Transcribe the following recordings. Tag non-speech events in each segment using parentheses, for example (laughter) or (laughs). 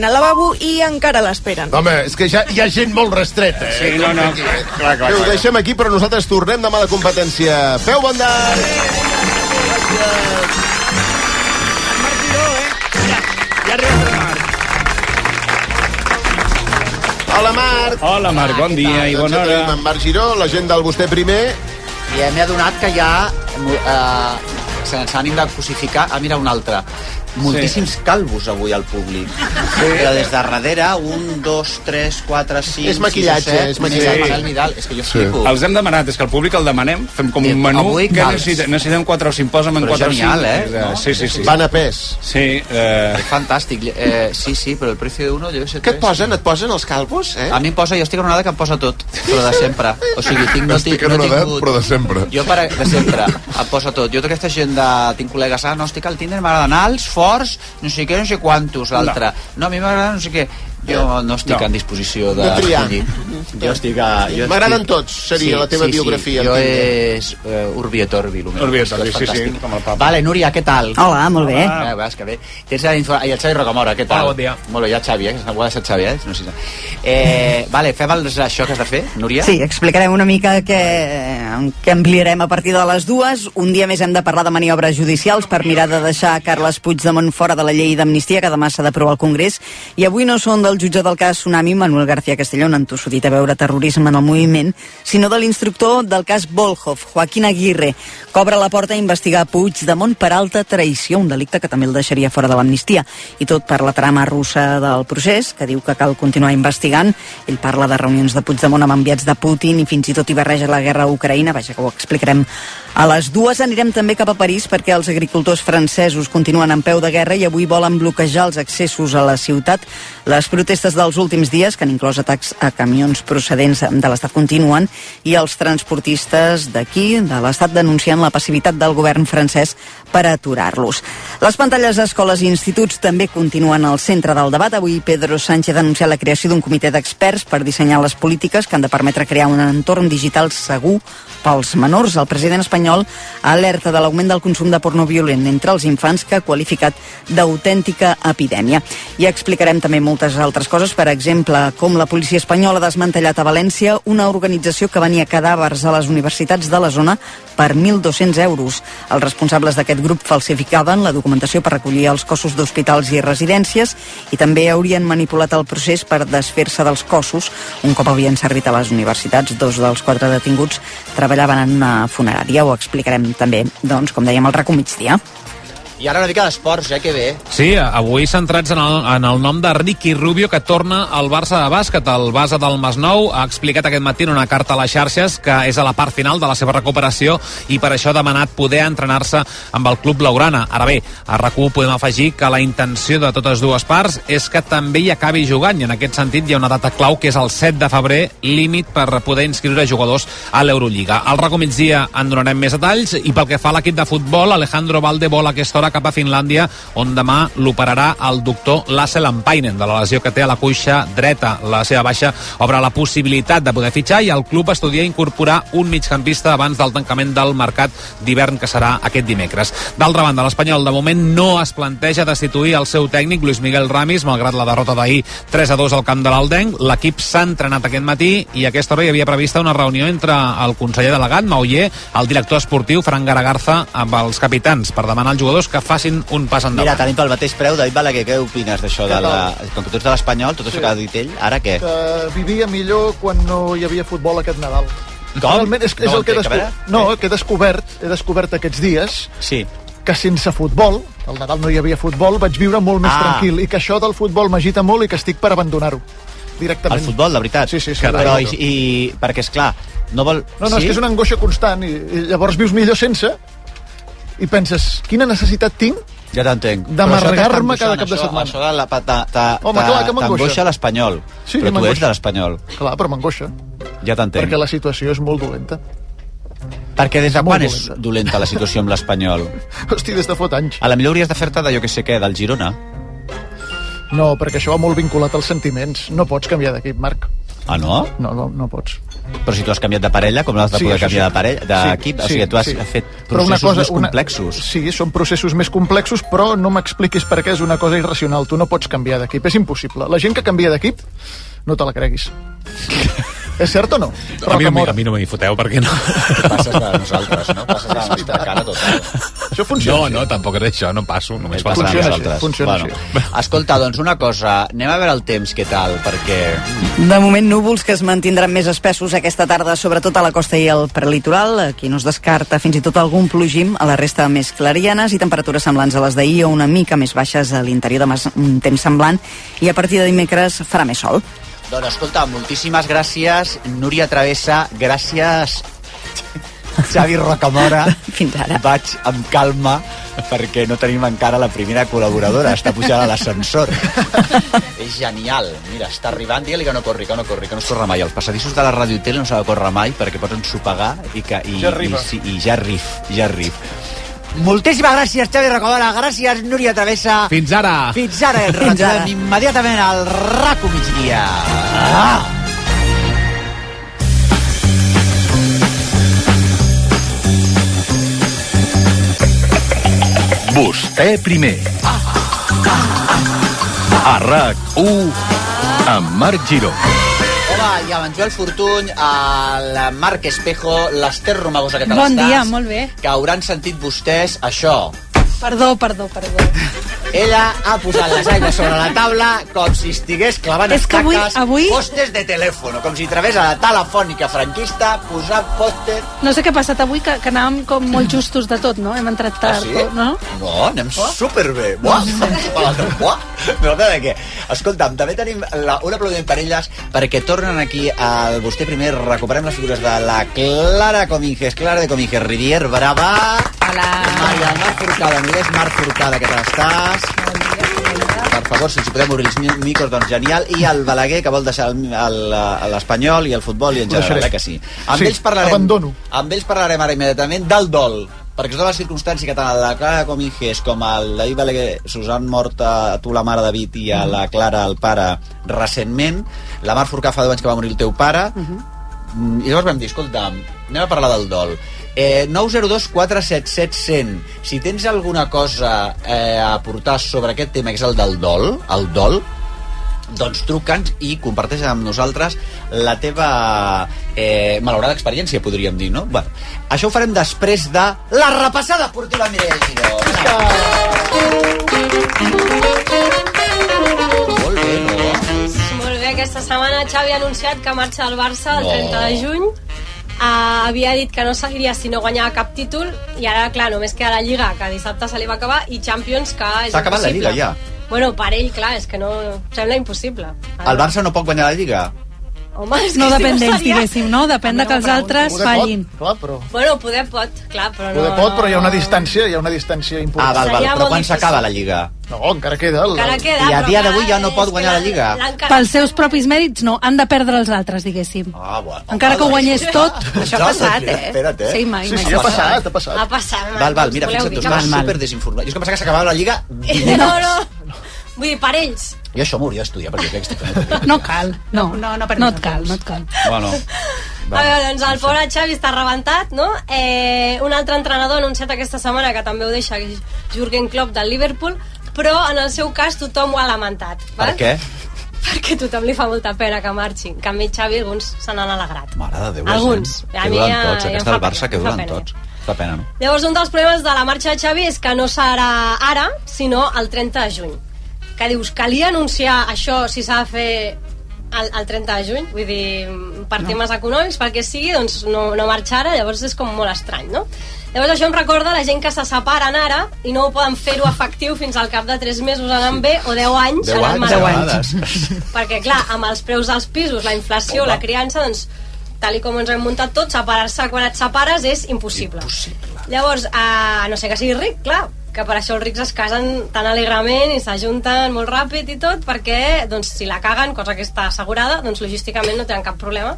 al lavabo i encara l'esperen. Home, és que ja hi ha gent molt restreta, eh? Sí, no, no. Aquí, eh? Clar, clar, Ho clar. deixem aquí, però nosaltres tornem demà a la competència. Feu bon d'any! Ja ha arribat el Marc. Hola, Marc! Hola, Marc, bon dia i bona ja hora. en Marc Giró, la gent del vostè primer. I m'he adonat que ha... Eh, sense ànim de cosificar... Ah, mira, un altre. Moltíssims calvos avui al públic. Sí. Però des de darrere, un, dos, tres, quatre, cinc... És maquillatge, sis set, és maquillatge. Manel Vidal. És que jo flipo. Els hem demanat, és que el públic el demanem, fem com Sí, un menú, avui que necessitem, necessitem 4 o 5, posa'm en 4 o 5. genial, eh? Sí, sí, sí. Van a pes. Sí, eh, Fantàstic. Eh, sí, sí, però el precio de uno debe ser Què et posen? Et posen els calvos, eh? A mi em posa, jo estic en una edat que em posa tot, però de sempre. O sigui, tinc, no, Estic tinc, en no he una edat, tingut... però de sempre. Jo per, de sempre, em posa tot. Jo tota aquesta gent de... Tinc col·legues, ah, no, estic al Tinder, m'agraden alts, forts, no sé què, no sé quantos, l'altre. No. a mi m'agrada no sé què. Jo no estic No. en disposició de... De triar. Jo estic a... Jo M'agraden estic- tots, seria la teva biografia, Sí. Jo és uh, Urbi et Orbi. el meu. Urbi et Orbi, És sí, sí, fantàstic. com el papa. Vale, Núria, què tal? Hola, molt bé. Ah, veus que bé. Tens la info... I el Xavi Rocamora, què tal? Hola, bon dia. Molt bé, ja Xavi, eh? Ho ha deixat Xavi, eh? No sé si... eh vale, fem els, això que has de fer, Núria? Sí, explicarem una mica què, què ampliarem a partir de les dues. Un dia més hem de parlar de maniobres judicials per mirar de deixar Carles Puigdemont fora de la llei d'amnistia que demà s'ha d'aprovar al Congrés. I avui no són del jutge del cas Tsunami, Manuel García Castellón, entossudit a veure terrorisme en el moviment, sinó de l'instructor del cas Volhov, Joaquín Aguirre. Cobra la porta a investigar Puigdemont per alta traïció, un delicte que també el deixaria fora de l'amnistia. I tot per la trama russa del procés, que diu que cal continuar investigant. Ell parla de reunions de Puigdemont amb enviats de Putin i fins i tot hi barreja la guerra a Ucraïna. Vaja, que ho explicarem a les dues. Anirem també cap a París perquè els agricultors francesos continuen en peu de guerra i avui volen bloquejar els accessos a la ciutat. Les protestes dels últims dies, que han inclòs atacs a camions procedents de l'Estat, continuen i els transportistes d'aquí, de l'Estat, denuncien la passivitat del govern francès per aturar-los. Les pantalles d'escoles i instituts també continuen al centre del debat. Avui Pedro Sánchez ha anunciat la creació d'un comitè d'experts per dissenyar les polítiques que han de permetre crear un entorn digital segur pels menors. El president espanyol alerta de l'augment del consum de porno violent entre els infants que ha qualificat d'autèntica epidèmia. I explicarem també moltes altres coses, per exemple, com la policia espanyola ha desmantellat a València una organització que venia cadàvers a les universitats de la zona per 1.200 euros. Els responsables d'aquest grup falsificaven la documentació per recollir els cossos d'hospitals i residències i també haurien manipulat el procés per desfer-se dels cossos. Un cop havien servit a les universitats, dos dels quatre detinguts treballaven en una funerària. Explicarem també, doncs, com dèiem, al RACO migdia. I ara una mica d'esports, eh? Que bé. Sí, avui centrats en el, en el nom de Ricky Rubio, que torna al Barça de bàsquet. El base del Masnou ha explicat aquest matí en una carta a les xarxes que és a la part final de la seva recuperació i per això ha demanat poder entrenar-se amb el club Laurana. Ara bé, a rac podem afegir que la intenció de totes dues parts és que també hi acabi jugant i en aquest sentit hi ha una data clau que és el 7 de febrer, límit per poder inscriure jugadors a l'Eurolliga. Al RACO migdia en donarem més detalls i pel que fa a l'equip de futbol, Alejandro Valde vol aquesta hora cap a Finlàndia, on demà l'operarà el doctor Lasse Lampainen, de la lesió que té a la cuixa dreta. La seva baixa obre la possibilitat de poder fitxar i el club estudia incorporar un migcampista abans del tancament del mercat d'hivern que serà aquest dimecres. D'altra banda, l'Espanyol de moment no es planteja destituir el seu tècnic Luis Miguel Ramis, malgrat la derrota d'ahir 3 a 2 al camp de l'Aldenc. L'equip s'ha entrenat aquest matí i a aquesta hora hi havia prevista una reunió entre el conseller delegat, Mauller, el director esportiu, Fran Garagarza, amb els capitans per demanar als jugadors que facin un pas endavant. Mira, tenim pel mateix preu, David Balaguer, què opines d'això? De la... Com que tu ets de l'Espanyol, tot això que ha dit ell, ara què? que vivia millor quan no hi havia futbol aquest Nadal. Com? Realment és, és No el que he descobert. No, que he descobert, he descobert aquests dies Sí. que sense futbol, al Nadal no hi havia futbol, vaig viure molt més Ah. tranquil i que això del futbol m'agita molt i que estic per abandonar-ho directament. El futbol, de veritat? Sí, sí, sí. Però, Carai. i, i perquè, és clar, no vol... No, no, sí? és que és una angoixa constant i, i llavors vius millor sense i penses, quina necessitat tinc Ja t'entenc. D'amargar-me cada cap de setmana. Això, això de la, ta, ta, Home, clar que m'angoixa. t'angoixa l'Espanyol. Sí, però tu ets de l'Espanyol. Clar, però m'angoixa, Ja t'entenc. perquè la situació és molt dolenta. Perquè des de quan és dolenta. dolenta la situació amb l'Espanyol? (laughs) Hosti, des de fot anys. A la millor hauries de fer-te de jo que sé què, del Girona. No, perquè això va molt vinculat als sentiments. No pots canviar d'equip, Marc. Ah, no? No, no, no pots. Però si tu has canviat de parella, com l'has de poder això canviar de parella, d'equip? o sigui, tu has fet Però una processos cosa- més una- complexos. Sí, són processos més complexos, però no m'expliquis per què és una cosa irracional. Tu no pots canviar d'equip, és impossible. La gent que canvia d'equip, no te la creguis. és cert o no? A mi, no, a mi no m'hi foteu perquè no. Passes de nosaltres, no? Passes de la nostra cara total. Això funciona No, així. no, tampoc és això, no passo, només Passa de nosaltres. així, funciona bueno, (laughs) Escolta, doncs una cosa, anem a veure el temps, què tal, perquè... De moment, núvols que es mantindran més espessos aquesta tarda, sobretot a la costa i al prelitoral. Aquí no es descarta fins i tot algun plogim a la resta més clarianes i temperatures semblants a les d'ahir o una mica més baixes a l'interior de un temps semblant i a partir de dimecres farà més sol. Doncs escolta, moltíssimes gràcies, Núria Travessa, gràcies Xavi Rocamora. (laughs) Fins ara. Vaig amb calma perquè no tenim encara la primera col·laboradora, està pujant a l'ascensor. (laughs) És genial. Mira, està arribant, digue-li que no corri, que no corri, que no es corre mai. Els passadissos de la ràdio i tele no s'ha de córrer mai perquè pots ensopegar i, que, i, Ja arriba. i, sí, i ja arrif, ja arrif. Moltíssimes gràcies, Xavi Rocamora. Gràcies, Núria Travessa. Fins ara! Fins ara, (laughs) Fins ara. retrobem immediatament al RACO migdia. Ah! Vostè primer. A RAC1 amb Marc Giró. Hola, i amb en Joel Fortuny, el Marc Espejo, l'Ester Romagosa, que tal Bon dia, molt bé. Que hauran sentit vostès això. Perdó, perdó, perdó. Ella ha posat les aigües sobre la taula com si estigués clavant És que avui- estaques avui- postes de telèfon, com si través a la telefònica franquista posant postes... No sé què ha passat avui, que, que anàvem com molt justos de tot, no? Hem entrat Ah, tard, sí? no? No, anem superbé. Buah, buah. (laughs) No, de què? Escolta'm, també tenim la, un aplaudiment per elles perquè tornen aquí al vostè primer. Recuperem les figures de la Clara Cominges, Clara de Cominges Rivier, brava. Hola. Maria Mar Forcada, Milés Mar Forcada, què tal estàs? Per favor, si ens podem obrir els mi- micros, doncs genial. I el Balaguer, que vol deixar el- el- l'Espanyol i el futbol i en general, eh, que sí. Amb Sí, ells parlarem... abandono. Amb ells parlarem ara immediatament del dol, perquè dona la circumstància que tant a la Clara Cominges com al David Balaguer s'us han mort a tu la mare David i a la Clara el pare recentment. La Mar Forcà fa 10 anys que va morir el teu pare. Mm, I llavors vam dir, escolta, anem a parlar del dol. Eh, 902 477 100 si tens alguna cosa eh, a aportar sobre aquest tema que és el del dol el dol doncs truca'ns i comparteix amb nosaltres la teva eh, malaurada experiència, podríem dir, no? Bueno, això ho farem després de la repassada esportiva Mireia Giró. Molt bé, no? Molt bé, aquesta setmana Xavi ha anunciat que marxa del Barça el No. 30 de juny. Uh, havia dit que no seguiria si no guanyava cap títol i ara, clar, només queda la Lliga, que dissabte se li va acabar, i Champions, que és S'ha acabat la impossible. Lliga, ja. Bueno, per ell, clar, és que no... Sembla impossible. El Barça no pot guanyar la Lliga? Home, és No que depèn si d'ells, seria- diguéssim, no? Depèn de que els altres Poder fallin. pot, clar, però... Bueno, poder pot, clar, però no... Poder pot, però hi ha una no. distància, hi ha una distància Ah, important. val, val. Seria Però quan s'acaba la Lliga? No, encara queda... El... Encara queda, I a dia d'avui ja no pot guanyar la Lliga. Pels seus propis mèrits, no. Han de perdre els altres, diguéssim. Ah, bueno. Encara que ho guanyés tot, (laughs) Això ha passat, eh? Espera't, eh? Sí, mai, Sí, mai. sí, ha passat, ha passat. Ha passat. Val, val, mira, fixa't, tu que estàs va- super desinformat. Jo és que pensava que s'acabava la Lliga... (laughs) No, no. Vull dir, per ells. Jo això m'hauria d'estudiar, perquè crec que estic... No cal, no, no, no, no et cal, no et cal. Bueno, A veure, doncs el pobre Xavi està rebentat, no? Eh, un altre entrenador ha anunciat aquesta setmana que també ho deixa, Jürgen Klopp del Liverpool, però en el seu cas tothom ho ha lamentat. per val? què? Perquè a tothom li fa molta pena que marxi. En canvi, Xavi, alguns se n'han alegrat. Mare de Déu, Alguns. Que A mi duren ja- tots, aquesta del Barça, pena, que duren pena. tots. Fa pena, no? Llavors, un dels problemes de la marxa de Xavi és que no serà ara, sinó el 30 de juny. Que dius, calia anunciar això si s'ha de fer el, el 30 de juny? Vull dir, per no. temes econòmics, perquè sigui, doncs no, no marxa ara, llavors és com molt estrany, no? Llavors això em recorda la gent que se separen ara i no ho poden fer-ho efectiu fins al cap de 3 mesos anant bé o 10 anys Deu anant anys, malament. a vegades. (laughs) Perquè, clar, amb els preus dels pisos, la inflació, Home. la criança, doncs, tal i com ens hem muntat tot, separar-se quan et separes és impossible. Impossible. Llavors, a no sé que sigui ric, clar, que per això els rics es casen tan alegrament i s'ajunten molt ràpid i tot, perquè doncs, si la caguen, cosa que està assegurada, doncs logísticament no tenen cap problema.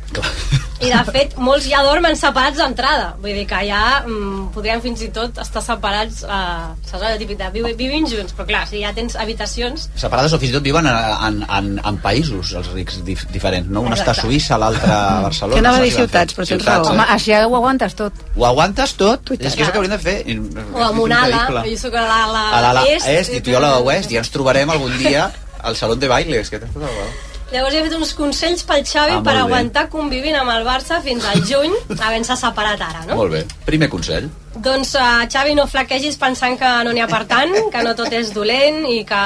I de fet, molts ja dormen separats d'entrada. Vull dir que ja mm, podrien fins i tot estar separats, eh, saps allò típic de viu, vivim junts, però clar, si ja tens habitacions... Separades o fins i tot viuen en, en, en països, els rics dif diferents, no? Un està a. Suïssa, l'altre a (laughs) Barcelona. Que anava a dir ciutats, fet? però tens raó. eh? Home, així ho aguantes tot. Ho aguantes tot? És que és el que hauríem de fer. O a Monala, jo soc a l'ala l'ala est. est, i tu i a la oest, i ens trobarem algun dia al Saló de Bailes, que t'has posat Llavors he fet uns consells pel Xavi Ah, per bé. aguantar convivint amb el Barça fins al juny, (laughs) havent-se separat ara, no? Molt bé. Primer consell. Doncs, uh, Xavi, no flaquegis pensant que no n'hi ha per tant, que no tot és dolent i que,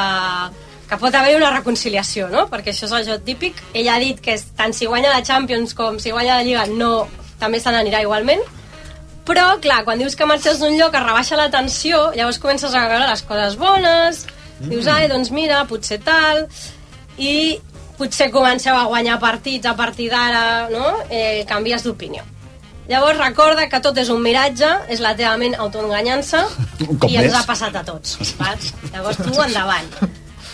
que pot haver una reconciliació, no? Perquè això és el joc típic. Ell ha dit que tant si guanya la Champions com si guanya la Lliga, no, també se n'anirà igualment. Però, clar, quan dius que marxes d'un lloc es rebaixa la tensió, llavors comences a veure les coses bones, dius, ai, doncs mira, potser tal, i potser comenceu a guanyar partits a partir d'ara, no? Eh, canvies d'opinió. Llavors recorda que tot és un miratge, és la teva ment (laughs) cop i ens més. ha passat a tots. Saps? Llavors tu endavant.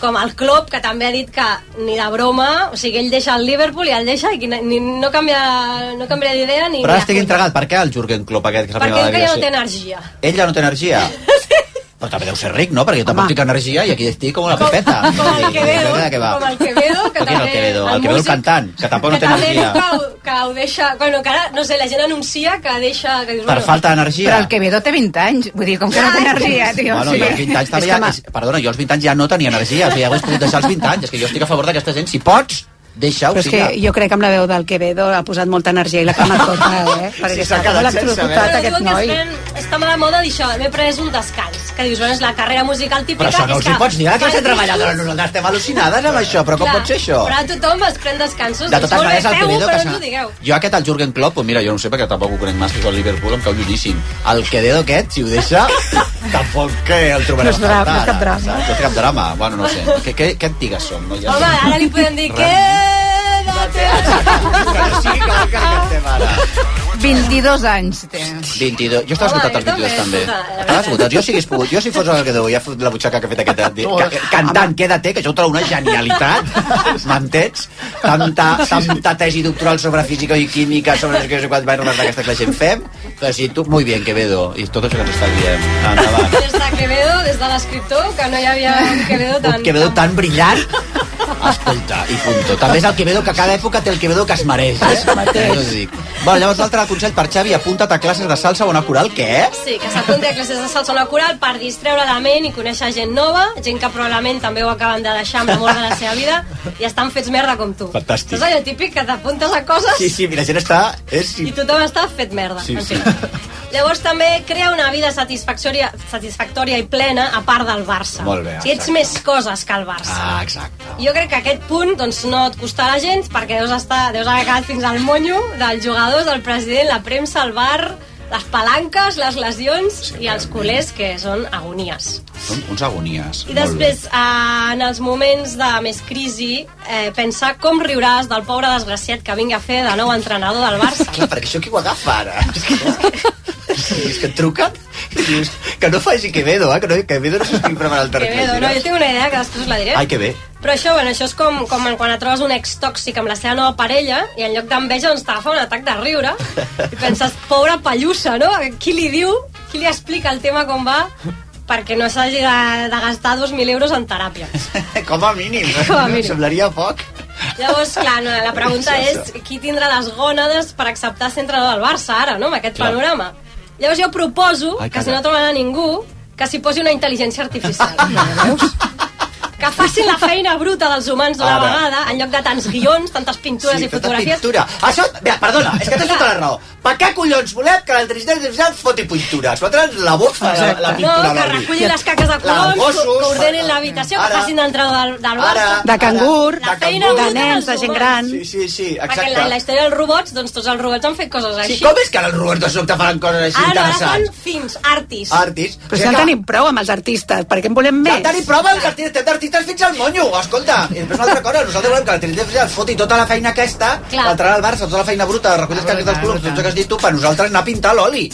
Com el Klopp, que també ha dit que ni de broma, o sigui, ell deixa el Liverpool i el deixa i ni, no canvia, no canvia d'idea ni... Però ara estic cuita. entregat. Per què el Jurgen Klopp aquest? Que és la Perquè ell ja no té energia. Ell ja no té energia? (laughs) Però també deu ser ric, no? Perquè jo tampoc tinc energia i aquí estic com una pepeta. Com el Quevedo, què va? com el Quevedo, que és el també... Quevedo? El Quevedo el cantant, que tampoc no que té també energia. que, ho- que ho deixa... Bueno, que ara, no sé, la gent anuncia que deixa... Que dius, Per bueno, falta d'energia. Però el Quevedo té 20 anys. Vull dir, com que no té energia, tio. Bueno, sí. jo als 20 anys també que ja... perdona, jo als 20 anys ja no tenia energia. O sigui, ja hagués pogut deixar els 20 anys. És que jo estic a favor d'aquesta gent. Si pots, deixa-ho. Però és que jo crec que amb la veu del Quevedo ha posat molta energia i l'ha calmat tota, eh? Perquè s'ha està quedat sense electrocutat aquest noi. està a la moda d'això, m'he pres un descans. Que dius, bueno, és la carrera musical típica... Però això no els hi pots dir a la classe treballadora. Nosaltres estem al·lucinades amb això. Però com clar, pot ser això? Però tothom es pren descansos. De totes molt maneres, el Quevedo... Que no jo aquest, el Jurgen Klopp, pues mira, jo no sé perquè tampoc ho conec massa, que el Liverpool, em cau lluníssim. El Quevedo aquest, si ho deixa, (laughs) tampoc que el trobarà No és drama, no és cap drama. No és cap drama. Bueno, no sé. Què, què, què antigues som? No? Ja Home, ara li podem dir que... Que el que cantem ara. 22 anys té. 22. Jo estava esgotat als jo també, 22 també. la Estava esgotat. Jo si hagués pogut, jo si fos el Quevedo, ja fot la butxaca que ha fet aquest ca- cantant, quédate, que això ho trobo una genialitat. M'entens? Tanta, tanta tesi doctoral sobre física i química, sobre no sé què, no sé d'aquestes que la gent fem, que si tu, muy bien, Quevedo, i tot això que ens està dient. Endavant. Des de Quevedo, des de l'escriptor, que no hi havia un Quevedo tan... Un Quevedo tan brillant Escolta, i punto. També és el Quevedo que cada època té el Quevedo que es mereix. Eh? Es mateix. Ja dic. Bueno, llavors l'altre consell per Xavi, apunta't a classes de salsa o una coral, què? Sí, que s'apunti a classes de salsa o una coral per distreure la ment i conèixer gent nova, gent que probablement també ho acaben de deixar amb l'amor de la seva vida i estan fets merda com tu. Fantàstic. És allò típic que t'apuntes a coses Sí, sí, la gent està... És... i tothom està fet merda. Sí, en sí. Llavors també crea una vida satisfactòria, satisfactòria i plena a part del Barça. Molt bé, Si ets més coses que el Barça. Ah, exacte. Jo crec que aquest punt doncs, no et costarà gens perquè deus, estar, deus haver quedat fins al monyo dels jugadors, del president, la premsa, el bar, les palanques, les lesions i els culers, que són agonies. Són uns agonies. I després, eh, en els moments de més crisi, eh, pensar com riuràs del pobre desgraciat que vingui a fer de nou entrenador del Barça. Clar, perquè això qui ho agafa ara? És que, (laughs) és que et truquen dius que no faci Quevedo, eh? Que no, Quevedo no s'escriu preparar el Quevedo, no, jo tinc una idea que després la diré. Ai, que bé. Però això, bueno, això és com, com quan et trobes un ex tòxic amb la seva nova parella i en lloc d'enveja doncs t'agafa un atac de riure i penses, pobra pallussa, no? Qui li diu, qui li explica el tema com va perquè no s'hagi de, de gastar 2.000 euros en teràpia. (laughs) Com a mínim. Com a mínim. Semblaria poc. Llavors, clar, no, la pregunta és qui tindrà les gònades per acceptar ser entrenador del Barça ara, no?, amb aquest Clar. panorama. Llavors jo proposo Ai, que si no troben a ningú, que s'hi posi una intel·ligència artificial. (laughs) que facin la feina bruta dels humans d'una Ara. vegada, en lloc de tants guions, tantes pintures i tanta fotografies. Pintura. Això, mira, perdona, és que tens tota la raó. Per què collons volem que l'intel·ligència artificial foti pintures? Nosaltres la bofa, la, la No, pintura. que l'oli. recullin les caques de colons, gossos, que ordenen l'habitació, que Ara. facin d'entrenador del, del. Ara. De cangur, La de feina cangur. de nens, de gent gran. Sí, sí, sí, Perquè en la, exacte. la història dels robots, doncs tots els robots han fet coses Sí, així. com és que ara els Roberto Sobte faran coses així Ara, no, ara fan interessants? fins, artis. Artis. Però si ja en tenim prou amb els artistes, per què en volem Ja més? en tenim prou amb els artistes, tintes fins al monyo, escolta. I després una altra cosa, nosaltres volem que la intel·ligència artificial foti tota la feina aquesta, Clar. l'entrada al Barça, tota la feina bruta, recull els caques dels clubs, tot això que has dit tu, per nosaltres anar a pintar l'oli.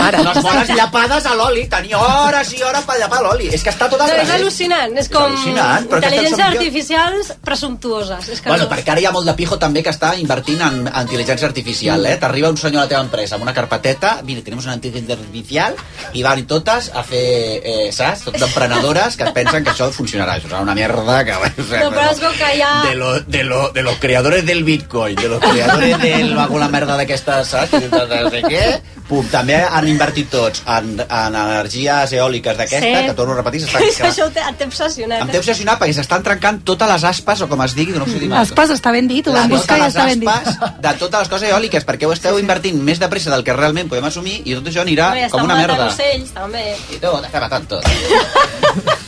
Ara. Les bones llapades a l'oli, tenir hores i hores per llapar l'oli. És que està tot al No, és revés. al·lucinant, és com intel·ligències artificials presumptuoses. És que Bueno, no- perquè ara hi ha molt de pijo també que està invertint en, en intel·ligència artificial, eh? T'arriba un senyor a la teva empresa amb una carpeteta, mira, tenim una intel·ligència artificial, i van totes a fer, eh, saps? Tot d'emprenedores que pensen que això funcionarà. Això una merda que... O sea, No, però es veu que ha... de, lo, de, lo, de los creadores del Bitcoin, de los creadores del alguna merda d'aquestes, saps? De no sé què. Pum, també han invertit tots en, en energies eòliques d'aquesta, Sí. que torno a repetir, s'estan que (laughs) això té- et té obsessionat. em té obsessionat perquè s'estan trencant totes les aspes, o com es digui, no ho sé dir mai. Aspas està ben dit, ho La vam buscar i està ben dit. aspes de totes les coses eòliques, perquè ho esteu invertint més de pressa del que realment podem assumir i tot això anirà No, com una merda. ocells, també. I tot, està matant tot. (laughs)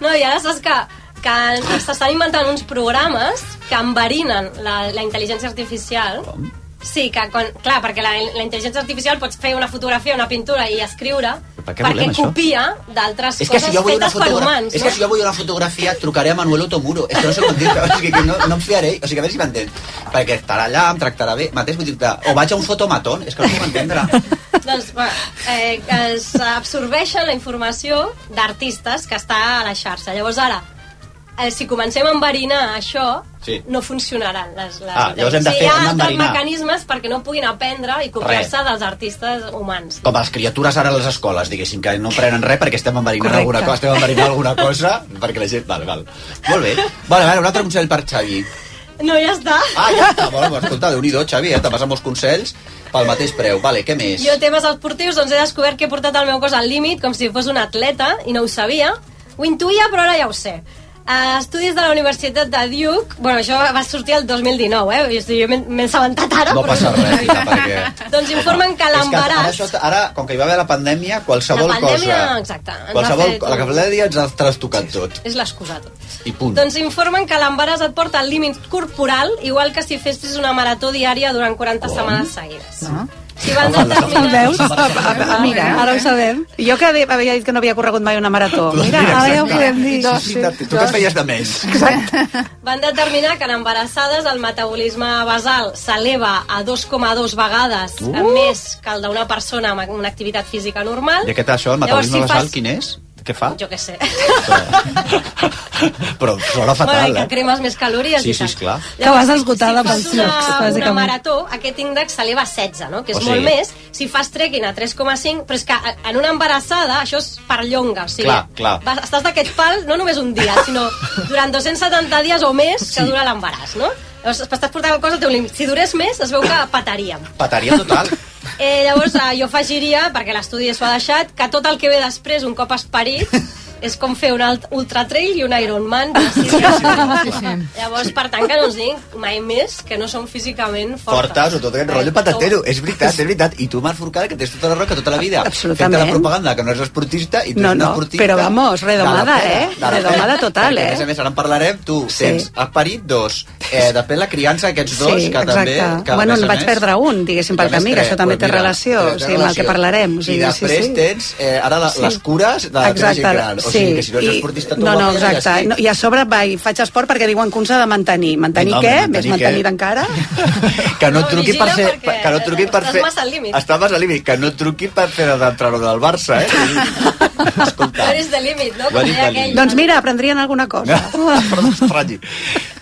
No, i ara saps que, que s'estan inventant uns programes que enverinen la, la intel·ligència artificial. Com? Sí, que quan, clar, perquè la, la intel·ligència artificial pots fer una fotografia, una pintura i escriure Per què perquè volem això? copia d'altres És que coses si jo vull fetes per humans. és que si jo vull una fotografia trucaré a Manuel Otomuro. És que no sé com dir-te, (laughs) o sigui que no, no em fiaré, o sigui, a veure si m'entens. Perquè estarà allà, em tractarà bé, mateix vull dir-te, o vaig a un fotomatón, és que no puc entendre. (laughs) Doncs, bueno, eh, es absorbeixen la informació d'artistes que està a la xarxa. Llavors ara, eh, si comencem a enverinar això, Sí. no funcionaran les, les Ah, llavors hem de fer- hi ha hem altres mecanismes perquè no puguin aprendre i copiar-se dels artistes humans. Com les criatures ara a les escoles, diguéssim, que no prenen res perquè estem enverinant Correcte. alguna cosa, estem enverinant alguna cosa, perquè la gent... Val, val. Molt bé. Vale, a veure, un altre consell per Xavi. No, ja està. Ah, ja està, bueno, escolta, déu nhi Xavi, eh? Te vas molts consells pel mateix preu. Vale, què més? Jo, temes esportius, doncs he descobert que he portat el meu cos al límit com si fos un atleta i no ho sabia. Ho intuïa, però ara ja ho sé. Uh, estudis de la Universitat de Duke, bueno, això va sortir el 2019, eh? Jo, jo m'he assabentat ara. No però- passa res, Tita, perquè... Doncs informen que ara, l'embaràs... això, ara, com que hi va haver la pandèmia, qualsevol La pandèmia, cosa... exacte, Qualsevol, fet la pandèmia ens ha trastocat tot. És l'excusa tot. I punt. Doncs informen que l'embaràs et porta al límit corporal, igual que si fessis una marató diària durant 40 setmanes seguides. No? Si van veus? Ah, Mira, ara ho sabem. Jo que havia dit que no havia corregut mai una marató. Mira, ara ja ho podem dir. Sí, sí, tu que et feies de més. Van determinar que en embarassades el metabolisme basal s'eleva a 2,2 vegades Uh! més que el d'una persona amb una activitat física normal. I aquest això, el Llavors, metabolisme si basal, fas- quin és? Què fa? Jo què sé. (laughs) Però sona bueno, fatal, i que eh? cremes més calories Sí, i sí, tal. esclar. Que vas esgotada si pels fas una, sucs, una bàsicament. marató, aquest índex s'eleva a 16, no? que és O molt sigui- més. Si fas trekking a 3,5, però és que en una embarassada això és perllonga. O sigui, Clar, clar. Vas, estàs d'aquest pal no només un dia, sinó durant 270 dies o més que Sí. dura l'embaràs, no? Llavors, estàs portant el cos al teu límit. Si durés més, es veu que pataríem. Pataria total. Eh, llavors, eh, jo afegiria, perquè l'estudi s'ho ha deixat, que tot el que ve després, un cop esperit, (laughs) és com fer un alt- ultratrail i un Ironman. de dies. Sí, sí. Llavors, per tant, que no ens diguin mai més que no som físicament fortes. Fortes o tot aquest rotllo patatero. És veritat, és veritat. I tu, Marc Forcada, que tens tota la roca tota la vida. Absolutament. Fent la propaganda, que no és esportista, i tu No, ets no, esportista... però vamos, redomada, de eh? de Redomada total, eh? A més a més, ara en parlarem, tu Sí. tens esperit dos, eh, després la criança d'aquests dos, sí, que exacte. també... Que, bueno, en a vaig més, perdre un, diguéssim, pel camí, que això també té relació, o sigui, amb el que parlarem. O sigui, I després sí, sí. tens eh, ara la, Sí. les cures de la teva gent gran. O sigui, que si no ets i- esportista... tu no, no, exacte. estic. No, I a sobre vaig, faig esport perquè diuen que un s'ha de mantenir. Mantenir No, què? mantenir Més mantenir encara? que (laughs) no No, et truqui per ser... Que no et truqui per estàs fer... massa al límit. Estàs massa al límit. Que no et truqui per fer d'entrenador del Barça, eh? (laughs) Tu eres de límit, no? De aquell. límit. doncs mira, aprendrien alguna cosa. (laughs) Perdó, estranyi.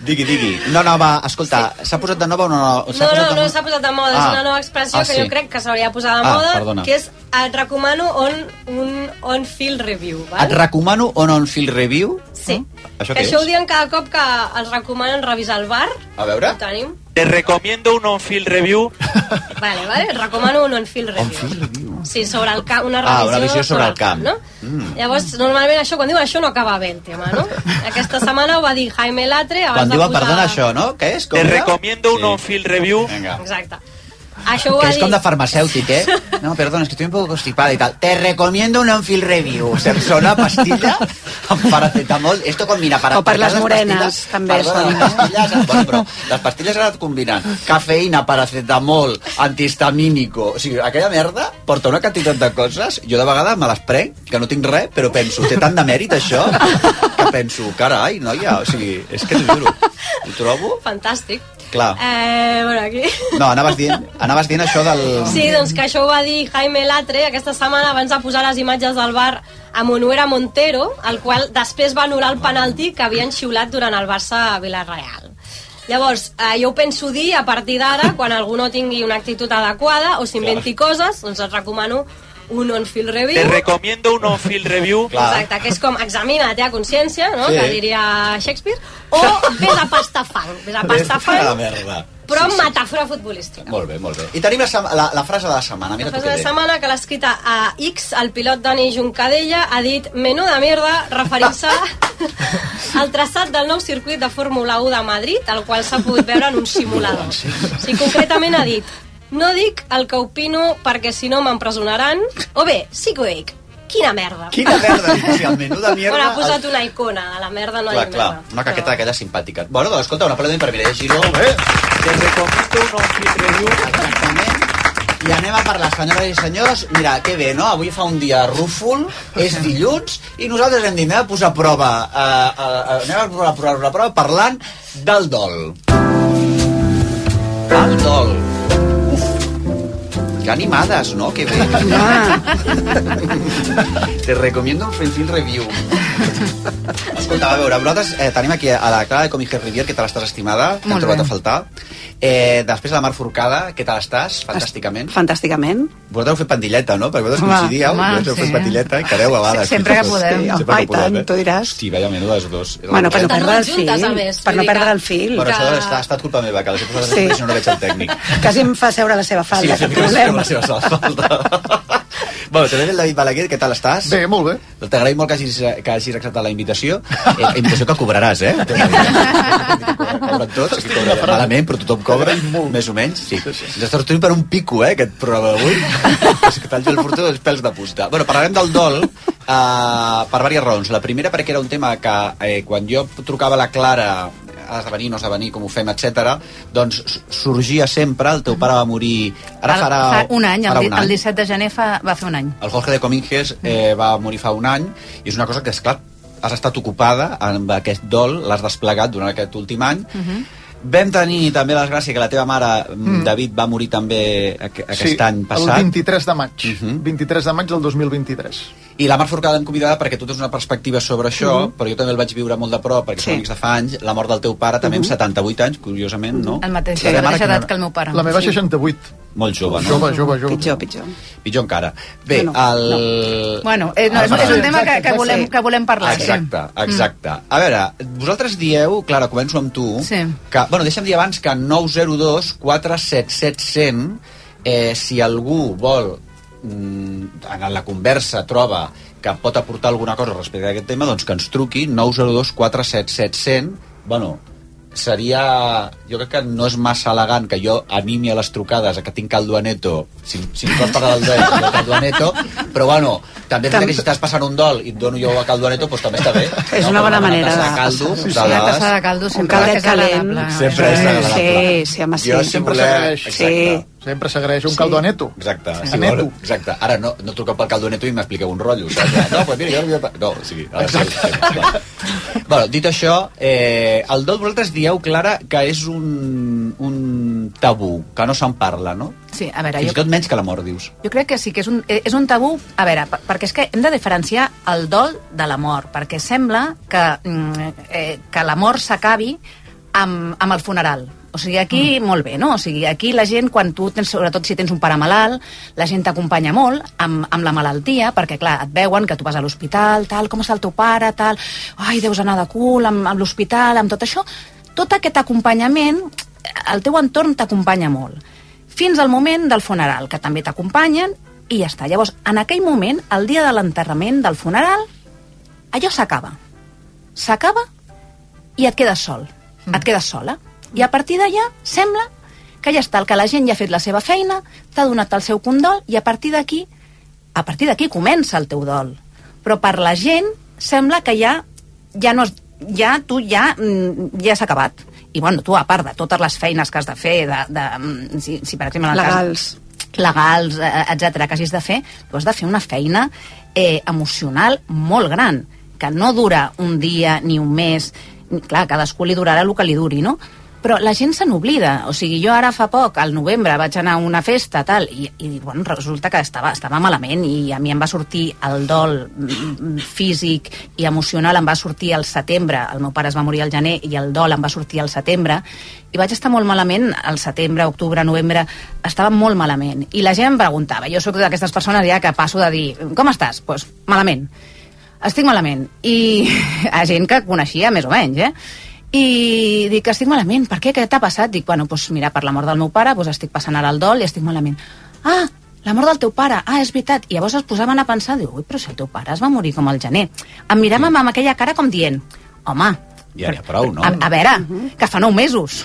Digui, digui. No, no, va, escolta, s'ha posat de nova o no? No, S'ha no, posat de no moda? s'ha posat de moda, és Ah. una nova expressió Ah, que sí. jo crec que s'hauria de posar de Ah, moda, perdona. que és et recomano on, un on-field review, val? Et recomano on on field review. Sí. Això que això ho és? diuen cada cop que els recomanen revisar el bar. A veure. Ho tenim. Te recomiendo un on-field review. (laughs) Vale, vale, et recomano un on-field review. Sí, sobre el camp, una revisió, Ah, una visió sobre el camp. no? Mm. Llavors, normalment això, quan diuen això, no acaba bé el tema, no? (laughs) Aquesta setmana ho va dir Jaime Latre abans Quan de diuen, posar... perdona, això, no? Què és? Com Te era? recomiendo un on-field review. Vinga. Exacte. Això ho que és com de farmacèutic, eh? No, perdona, es que estoy un poco constipada y tal. Te recomiendo un Onfil Review. Se sona pastilla amb paracetamol. Esto combina para... O per les morenes, també Perdona, són, les pastilles... Bueno, però les pastilles ara et combinen cafeïna, paracetamol, antihistamínico... O sigui, aquella merda porta una quantitat de coses. Jo de vegades me les prenc, que no tinc res, però penso, té tant de mèrit això, que penso, carai, noia, o sigui, és que t'ho juro. Ho trobo... Fantàstic. Clar. Eh, bueno, aquí... No, anaves dient, anaves dient això del... Sí, doncs que això ho va dir Jaime Latre aquesta setmana abans de posar les imatges del bar a Monuera Montero, el qual després va anul·lar el penalti que havien xiulat durant el Barça a Villarreal. Llavors, eh, jo ho penso dir a partir d'ara, quan algú no tingui una actitud adequada o s'inventi coses, doncs et recomano un on-field review. Te recomiendo un on-field review. (laughs) Exacte, que és com examina't a consciència, no? Sí. que diria Shakespeare, o vés a pasta fang, vés a pasta A la fang, merda. però amb metàfora futbolística. Molt bé, molt bé. I tenim la, la, la frase de la setmana. Mira La frase de bé. setmana que l'ha escrita a X, el pilot Dani Juncadella, ha dit menuda merda, referint-se (laughs) al traçat del nou circuit de Fórmula 1 de Madrid, el qual s'ha pogut veure en un simulador. Sí, concretament ha dit no dic el que opino perquè si no m'empresonaran, o bé, sí que ho dic, quina merda. Quina merda, menú de mierda... Bueno, ha posat una icona, a la merda no Clar, hi clar, merda. una caqueta d'aquelles simpàtiques. Bueno, doncs escolta, un aplaudiment per Mireia Giró. Bé. Te recomiendo un on-field review. Exactament. I anem a parlar, senyores i senyors. Mira, que bé, no? Avui fa un dia rúfol, és dilluns, i nosaltres hem dit, anem a posar a prova, uh, uh, anem a posar a prova, a prova parlant del dol. El dol. Uf. Que animades, no? Que (laughs) bé. Te recomiendo un Film Review. (laughs) Escolta, a veure, nosaltres eh, tenim aquí a la Clara de Comic Rivier, que tal estàs, estimada? Que hem trobat bé. a faltar. Eh, després la Mar Forcada, què tal estàs? Fantàsticament. Fantàsticament. Vosaltres heu fet pandilleta, no? Perquè vosaltres Home, coincidíeu, home, vosaltres heu sí. fet pandilleta i quedeu a vegades. Sempre que podem. Sempre Home, que tant, podem, eh? tu diràs. Hosti, vaya menudes dos. Bueno, per no perdre el fil. a Per no perdre que- el fil. Bueno, això que- està, ha estat culpa meva, que les he posat Sí. sí. no veig el tècnic. Quasi em fa seure la seva Sí, falda. sí, sí, sí, la seva falta. Bueno, també el David Balaguer, què tal estàs? Bé, molt bé. T'agraïm molt que hagis, que hagis acceptat la invitació. Eh, invitació que cobraràs, eh? (laughs) Cobren tots, aquí cobra malament, però tothom cobra, més o menys. Sí. Ens està sortint per un pico, eh, aquest programa d'avui. (laughs) És que tal el porto dels pèls de punta. Bueno, parlarem del dol eh, per diverses raons. La primera perquè era un tema que eh, quan jo trucava la Clara ha d'esdevenir, no esdevenir, com ho fem, etc. doncs sorgia sempre, el teu pare va morir... Ara farà... fa un any, el, farà un any. el 17 de gener fa, va fer un any. El Jorge de Cominges eh, va morir fa un any i és una cosa que, és clar has estat ocupada amb aquest dol, l'has desplegat durant aquest últim any. Uh -huh. Vam tenir també la desgràcia que la teva mare, mm. David, va morir també aqu aquest any el passat. 23 de maig. Uh -huh. 23 de maig del 2023. I la Mar Forcada l'hem convidada perquè tu tens una perspectiva sobre això, Mhm. però jo també el vaig viure molt de prop, perquè Sí. som amics de fa anys, la mort del teu pare també amb 78 anys, curiosament, no? El mateix, La la mateixa edat que el meu pare. La meva Sí. 68. Molt jove, no? Jove, jove, jove. Pitjor, pitjor. Pitjor encara. Bé, No, el... Bueno, eh, no, és, és un tema que, que, volem, que volem parlar. Exacte, exacte. A veure, vosaltres dieu, Clara, començo amb tu, Sí. que, bueno, deixa'm dir abans que 902 477 100, eh, si algú vol, mm, en la conversa troba que pot aportar alguna cosa respecte a aquest tema, doncs que ens truqui 902 477 100, bueno, seria... Jo crec que no és massa elegant que jo animi a les trucades a que tinc caldo a neto, si, si em vols parlar del dol, jo caldo a neto, però bueno, també veritat que si estàs passant un dol i et dono jo a caldo a neto, doncs també està bé. (laughs) És una bona manera Una tassa de- caldo, Sí, sí. de Una tassa de caldo Un sempre caldet és agradable. calent. Sempre és agradable. Sí, sí, home, sí. Jo, Sempre s'agraeix. Exacte. Sempre s'agraeix un Sí. caldo a neto. Exacte, Sí. si A vol, neto. exacte. Ara no, no truqueu pel caldo neto i m'expliqueu un rotllo. Saps? No, pues mira, jo... No, o sigui, ha de ser... Clar. bueno, dit això, eh, el dol vosaltres dieu, Clara, que és un, un tabú, que no se'n parla, no? Sí, a veure, Fins jo, tot menys que la mort, dius. jo crec que sí que és un, eh, és un tabú, a veure, per- perquè és que hem de diferenciar el dol de la mort, perquè sembla que, mm, eh, que la mort s'acabi amb, amb el funeral. O sigui, aquí mm. molt bé, no? O sigui, aquí la gent, quan tu tens, sobretot si tens un pare malalt, la gent t'acompanya molt amb, amb la malaltia, perquè, clar, et veuen que tu vas a l'hospital, tal, com està el teu pare, tal, ai, deus anar de cul amb, amb l'hospital, amb tot això. Tot aquest acompanyament, el teu entorn t'acompanya molt. Fins al moment del funeral, que també t'acompanyen, i ja està. Llavors, en aquell moment, el dia de l'enterrament del funeral, allò s'acaba. S'acaba i et quedes sol. Mm. Et quedes sola. I a partir d'allà sembla que ja està, el que la gent ja ha fet la seva feina, t'ha donat el seu condol i a partir d'aquí, a partir d'aquí comença el teu dol. Però per la gent sembla que ja, ja no es, ja tu ja, mm, ja s'ha acabat. I bueno, tu, a part de totes les feines que has de fer, de, de, mm, si, si per exemple... en el Legals. Cas, legals, eh, etc que hagis de fer, tu has de fer una feina eh, emocional molt gran, que no dura un dia ni un mes, clar, cadascú li durarà el que li duri, no? Però la gent se n'oblida. O sigui, jo ara fa poc, al novembre, vaig anar a una festa, tal, i, i bueno, resulta que estava, estava malament i a mi em va sortir el dol físic i emocional, em va sortir al setembre. El meu pare es va morir al gener i el dol em va sortir al setembre. I vaig estar molt malament al setembre, octubre, novembre, estava molt malament. I la gent em preguntava, jo sóc d'aquestes persones ja que passo de dir, com estàs? Doncs pues, malament estic malament. I (laughs) a gent que coneixia més o menys, eh? I dic, estic malament, per què? Què t'ha passat? Dic, bueno, doncs mira, per la mort del meu pare, doncs estic passant ara el dol i estic malament. Ah, la mort del teu pare, ah, és veritat. I llavors es posaven a pensar, diu, ui, però si el teu pare es va morir com al gener. Em miràvem amb aquella cara com dient, home, Ja n'hi ha prou, no? a, a veure, que fa nou mesos.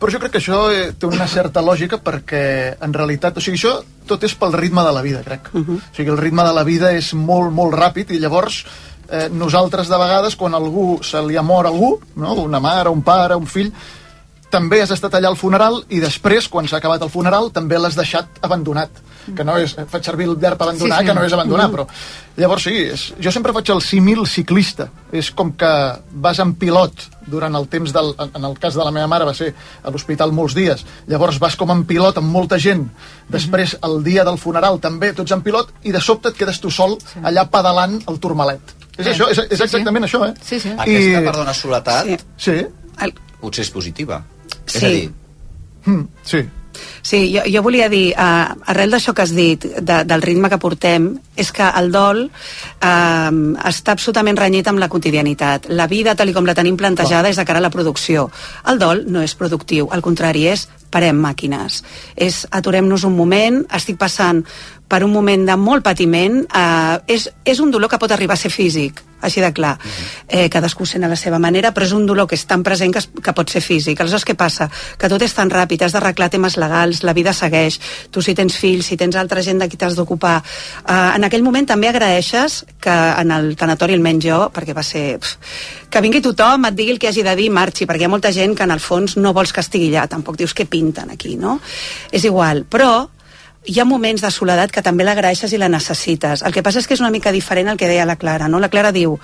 Però jo crec que això eh, té una certa lògica perquè, en realitat, o sigui, això tot és pel ritme de la vida, crec. Uh -huh. O sigui, el ritme de la vida és molt, molt ràpid i llavors eh, nosaltres, de vegades, quan algú se li ha mort algú, no? una mare, un pare, un fill, també has estat allà al funeral i després, quan s'ha acabat el funeral, també l'has deixat abandonat. Que no és, faig servir el verb abandonar, Sí, sí. que no és abandonar, Mm. però... Llavors sí, és, jo sempre faig el símil ciclista. És com que vas en pilot durant el temps del... En en el cas de la meva mare va ser a l'hospital molts dies. Llavors vas com en pilot amb molta gent. Després, el dia del funeral, també tots en pilot, i de sobte et quedes tu sol allà pedalant el turmalet. És Sí. això, és, és Sí, sí. exactament això, eh? Sí, sí. Aquesta, perdona, soledat, Sí. Sí. potser és positiva. Sí. És a dir, Mm, sí. Sí, jo, jo volia dir, uh, arrel d'això que has dit, de, del ritme que portem, és que el dol uh, està absolutament renyit amb la quotidianitat. La vida, tal i com la tenim plantejada, és de cara a la producció. El dol no és productiu, al contrari, és parem màquines. És aturem-nos un moment, estic passant per un moment de molt patiment, eh, és, és un dolor que pot arribar a ser físic, així de clar. Eh, cadascú sent a la seva manera, però és un dolor que és tan present que, es, que pot ser físic. Aleshores, què passa? Que tot és tan ràpid, has d'arreglar temes legals, la vida segueix, tu si tens fills, si tens altra gent de qui t'has d'ocupar. Eh, en aquell moment també agraeixes que en el tanatori, almenys jo, perquè va ser... Pf, que vingui tothom, et digui el que hagi de dir i marxi, perquè hi ha molta gent que en el fons no vols que estigui allà, tampoc dius què pinten aquí, no? És igual, però hi ha moments de soledat que també l'agraeixes i la necessites. El que passa és que és una mica diferent al que deia la Clara, no? La Clara diu,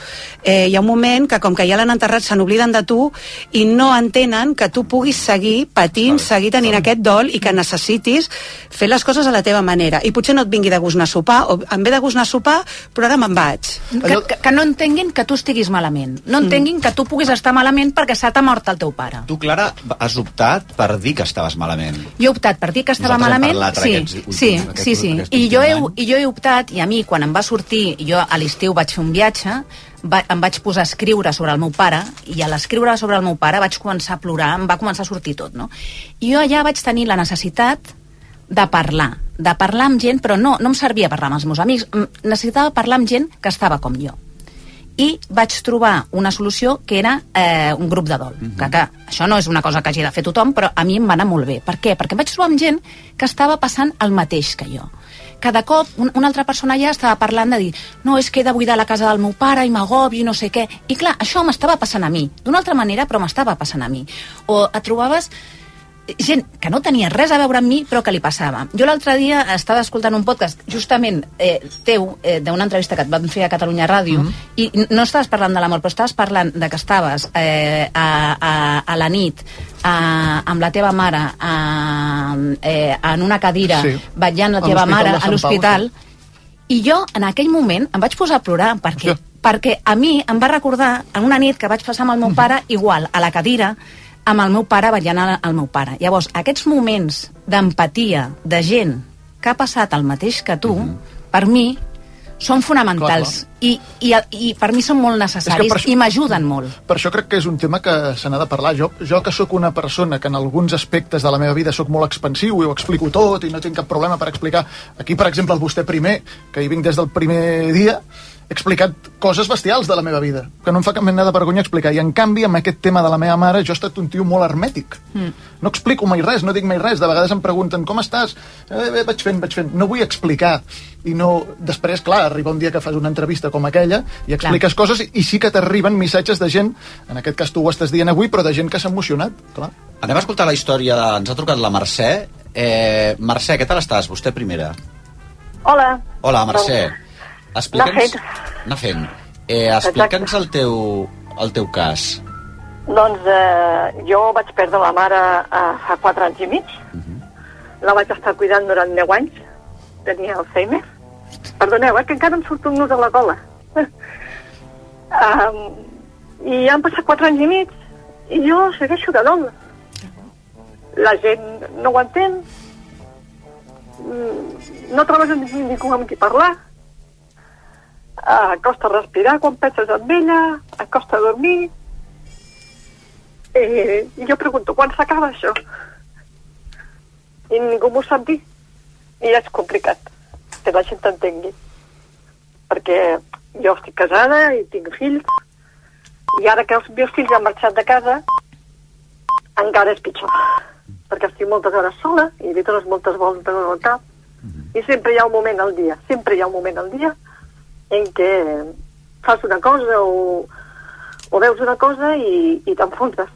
eh, hi ha un moment que com que ja l'han enterrat se n'obliden de tu i no entenen que tu puguis seguir patint, seguir tenint aquest dol i que necessitis fer les coses a la teva manera. I potser no et vingui de gust anar a sopar, o em ve de gust anar a sopar, però ara me'n vaig. Que, que, que no entenguin que tu estiguis malament. No entenguin que tu puguis estar malament perquè se t'ha mort el teu pare. tu, Clara, has optat per dir que estaves malament. Jo he optat per dir que estava Nosaltres hem malament. parlat sí, aquests sí, aquests sí, sí. I jo, he, I jo he optat, i a mi, quan em va sortir, jo a l'estiu vaig fer un viatge, va, em vaig posar a escriure sobre el meu pare, i a l'escriure sobre el meu pare vaig començar a plorar, em va començar a sortir tot, no? I jo allà vaig tenir la necessitat de parlar, de parlar amb gent, però no, no em servia parlar amb els meus amics, necessitava parlar amb gent que estava com jo i vaig trobar una solució que era eh, un grup de dol. Uh -huh. que, que això no és una cosa que hagi de fer tothom, però a mi em va anar molt bé. Per què? Perquè em vaig trobar amb gent que estava passant el mateix que jo. Cada cop un, una altra persona ja estava parlant de dir no, és que he de buidar la casa del meu pare i m'agobio i no sé què. I clar, això m'estava passant a mi. D'una altra manera, però m'estava passant a mi. O et trobaves gent que no tenia res a veure amb mi, però que li passava. Jo l'altre dia estava escoltant un podcast, justament eh, teu, eh, d'una entrevista que et van fer a Catalunya Ràdio, Mhm. i n- no estaves parlant de l'amor, però estaves parlant de que estaves eh, a, a, a la nit a, amb la teva mare a, eh, en una cadira Sí. vetllant la teva mare a l'hospital, i jo, en aquell moment, em vaig posar a plorar perquè, perquè a mi em va recordar en una nit que vaig passar amb el meu pare igual, a la cadira, amb el meu pare vetllant el, el meu pare. Llavors, aquests moments d'empatia de gent que ha passat el mateix que tu, per mi, són fonamentals. i, i, i per mi són molt necessaris això- i m'ajuden molt. Per això crec que és un tema que se n'ha de parlar. Jo, jo que sóc una persona que en alguns aspectes de la meva vida sóc molt expansiu i ho explico tot i no tinc cap problema per explicar... Aquí, per exemple, el vostè primer, que hi vinc des del primer dia, he explicat coses bestials de la meva vida, que no em fa cap mena de vergonya explicar. I, en canvi, amb aquest tema de la meva mare, jo he estat un tio molt hermètic. Mm. No explico mai res, no dic mai res. De vegades em pregunten, com estàs? Eh, bé, vaig fent, vaig fent. No vull explicar. I no... Després, clar, arriba un dia que fas una entrevista com aquella i expliques coses i sí que t'arriben missatges de gent, en aquest cas tu ho estàs dient avui, però de gent que s'ha emocionat, clar. Anem a escoltar la història. De... Ens ha trucat la Mercè. Eh, Mercè, què tal estàs? Vostè primera. Hola. Hola, Mercè. Explica'ns... Anar Anar fent. Eh, Explica'ns el teu, el teu cas. Doncs eh, jo vaig perdre la mare eh, fa 4 anys i mig. La vaig estar cuidant durant 10 anys. Tenia Alzheimer. Perdoneu, eh, que encara em surt un nus a la cola. (laughs) um, I han passat 4 anys i mig i jo segueixo de dol. La gent no ho entén. Mm, No trobes ningú amb qui parlar. Uh, costa respirar quan penses en ella, et costa dormir. Eh, I jo pregunto, quan s'acaba això? I ningú m'ho sap dir. I és complicat que la gent t'entengui. Perquè jo estic casada i tinc fills, i ara que els meus fills han marxat de casa, encara és pitjor. Perquè estic moltes hores sola i li dones moltes voltes al cap. I sempre hi ha un moment al dia, sempre hi ha un moment al dia en què fas una cosa o, o veus una cosa i, i t'enfonses.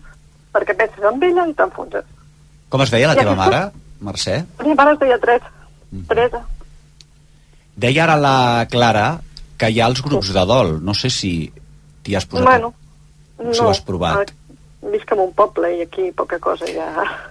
Perquè penses en ella i t'enfonses. Com es veia la I teva mare, Mercè? La meva mare es deia Teresa. Teresa. Deia ara la Clara que hi ha els grups de dol. No sé si t'hi has posat... Bueno, si ho has provat. Visc en un poble i aquí poca cosa ja...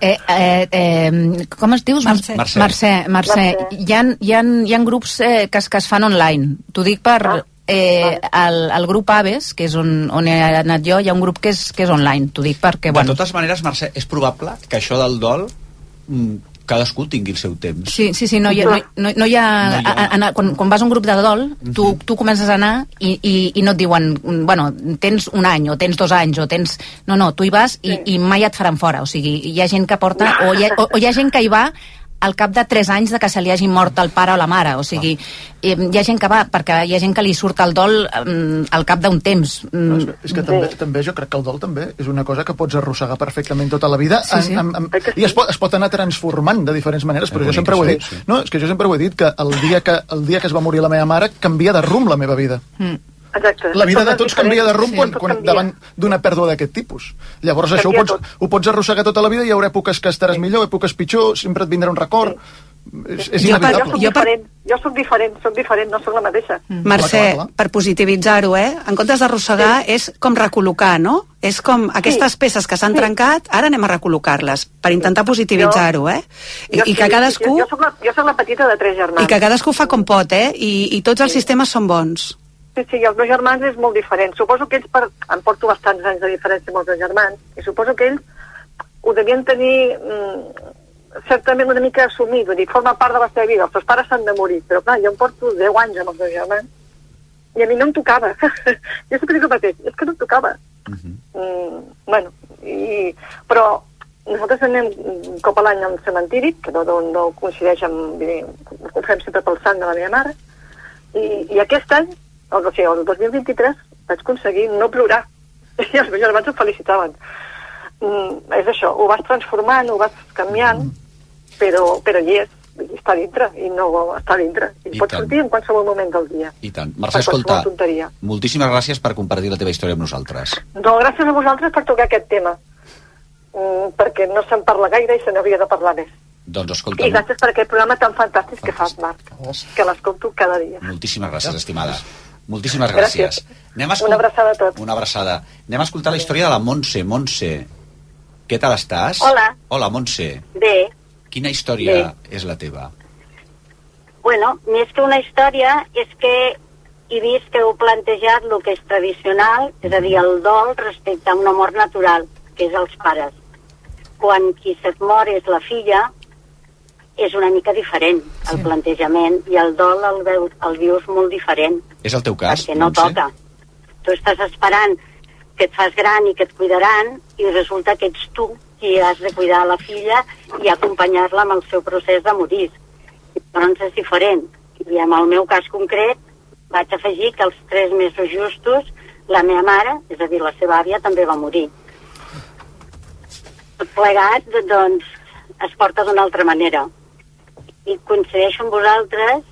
Eh, eh, eh, com es dius? Mercè. Mercè. Mercè, Mercè. Mercè. Hi, ha, hi, ha, hi ha grups eh, que, es, que es fan online. T'ho dic per... Ah. Eh, el, el grup Aves, que és on, on he anat jo, hi ha un grup que és, que és online. T'ho dic perquè, De bueno... totes maneres, Mercè, és probable que això del dol mm, cadascú tingui el seu temps. Sí, sí, sí, no hi ha... No, no, no hi ha, No hi ha. a, a, a, quan, quan vas a un grup de dol, tu, tu comences a anar i, i, i no et diuen, bueno, tens un any, o tens dos anys, o tens... No, no, tu hi vas i, i mai et faran fora. O sigui, hi ha gent que porta... O hi ha, o, o hi ha gent que hi va al cap de 3 anys de que se li hagi mort el pare o la mare. O sigui, eh, hi ha gent que va, perquè hi ha gent que li surt el dol eh, al cap d'un temps. No, és, Mm, que, és que també, també jo crec que el dol també és una cosa que pots arrossegar perfectament tota la vida Sí, sí. En, en, en, i es pot, es pot anar transformant de diferents maneres, però jo sempre ho he dit. No, és que jo sempre ho he dit que el dia que, el dia que es va morir la meva mare canvia de rumb la meva vida. Exacte. La vida de tots canvia de rumb diferent. quan, quan, canvia. davant d'una pèrdua d'aquest tipus. Llavors això ho Canvia pots, ho pots arrossegar tota la vida i hi haurà èpoques que estaràs millor, èpoques pitjor, sempre et vindrà un record. És, és Jo, jo inevitable. soc diferent, jo soc diferent, soc diferent, no soc la mateixa. Mercè, per positivitzar-ho, eh? En comptes d'arrossegar, és com recol·locar, no? És com aquestes peces que s'han Sí. trencat, ara anem a recol·locar-les, per intentar positivitzar-ho, eh? I, Jo i sí, que cadascú... Jo, jo, soc la, jo soc la petita de tres germans. I que cadascú fa com pot, eh? I, i tots els sistemes són bons. Sí, sí, i els meus germans és molt diferent. Suposo que ells, per... em porto bastants anys de diferència amb els meus germans, i suposo que ells ho devien tenir mm, certament una mica assumit, vull dir, forma part de la seva vida. Els seus pares s'han de morir, però clar, jo em porto 10 anys amb els meus germans i a mi no em tocava. (laughs) jo sempre dic el mateix, és que no em tocava. mm, bueno, i, però nosaltres anem un cop a l'any al cementiri, que no, no, no coincideix amb... dir, Ho fem sempre pel sant de la meva mare, i, i aquest any, o sigui, el 2023, vaig aconseguir no plorar. (laughs) I els meus germans em felicitaven. Mm, és això, ho vas transformant, ho vas canviant, però, però hi és, està dintre, i no està dintre. I, I pot tant. sortir en qualsevol moment del dia. I tant. Mercè, escolta, tonteria. moltíssimes gràcies per compartir la teva història amb nosaltres. No, gràcies a vosaltres per tocar aquest tema, mm, perquè no se'n parla gaire i se n'hauria de parlar més. Doncs escolta, I gràcies per aquest programa tan fantàstic que fas, Marc, que l'escolto cada dia. moltíssimes gràcies, estimada. Moltíssimes Gràcies. gràcies. Anem a escol- Una abraçada a tots. Una abraçada. Anem a escoltar la història de la Montse. Montse, què tal estàs? Hola. Hola, Montse. Bé, Quina història és la teva? bueno, més que una història és que he vist que heu plantejat el que és tradicional, és a dir, el dol respecte a una mort natural, que és els pares. Quan qui se't mor és la filla, és una mica diferent el plantejament i el dol el, veus, el vius molt diferent. És el teu cas, perquè no Montse? toca. Tu estàs esperant que et fas gran i que et cuidaran i resulta que ets tu qui has de cuidar la filla i acompanyar-la amb el seu procés de morir. Llavors és diferent. I en el meu cas concret vaig afegir que els tres mesos justos la meva mare, és a dir, la seva àvia, també va morir. Tot plegat, doncs, es porta d'una altra manera. I coincideixo amb vosaltres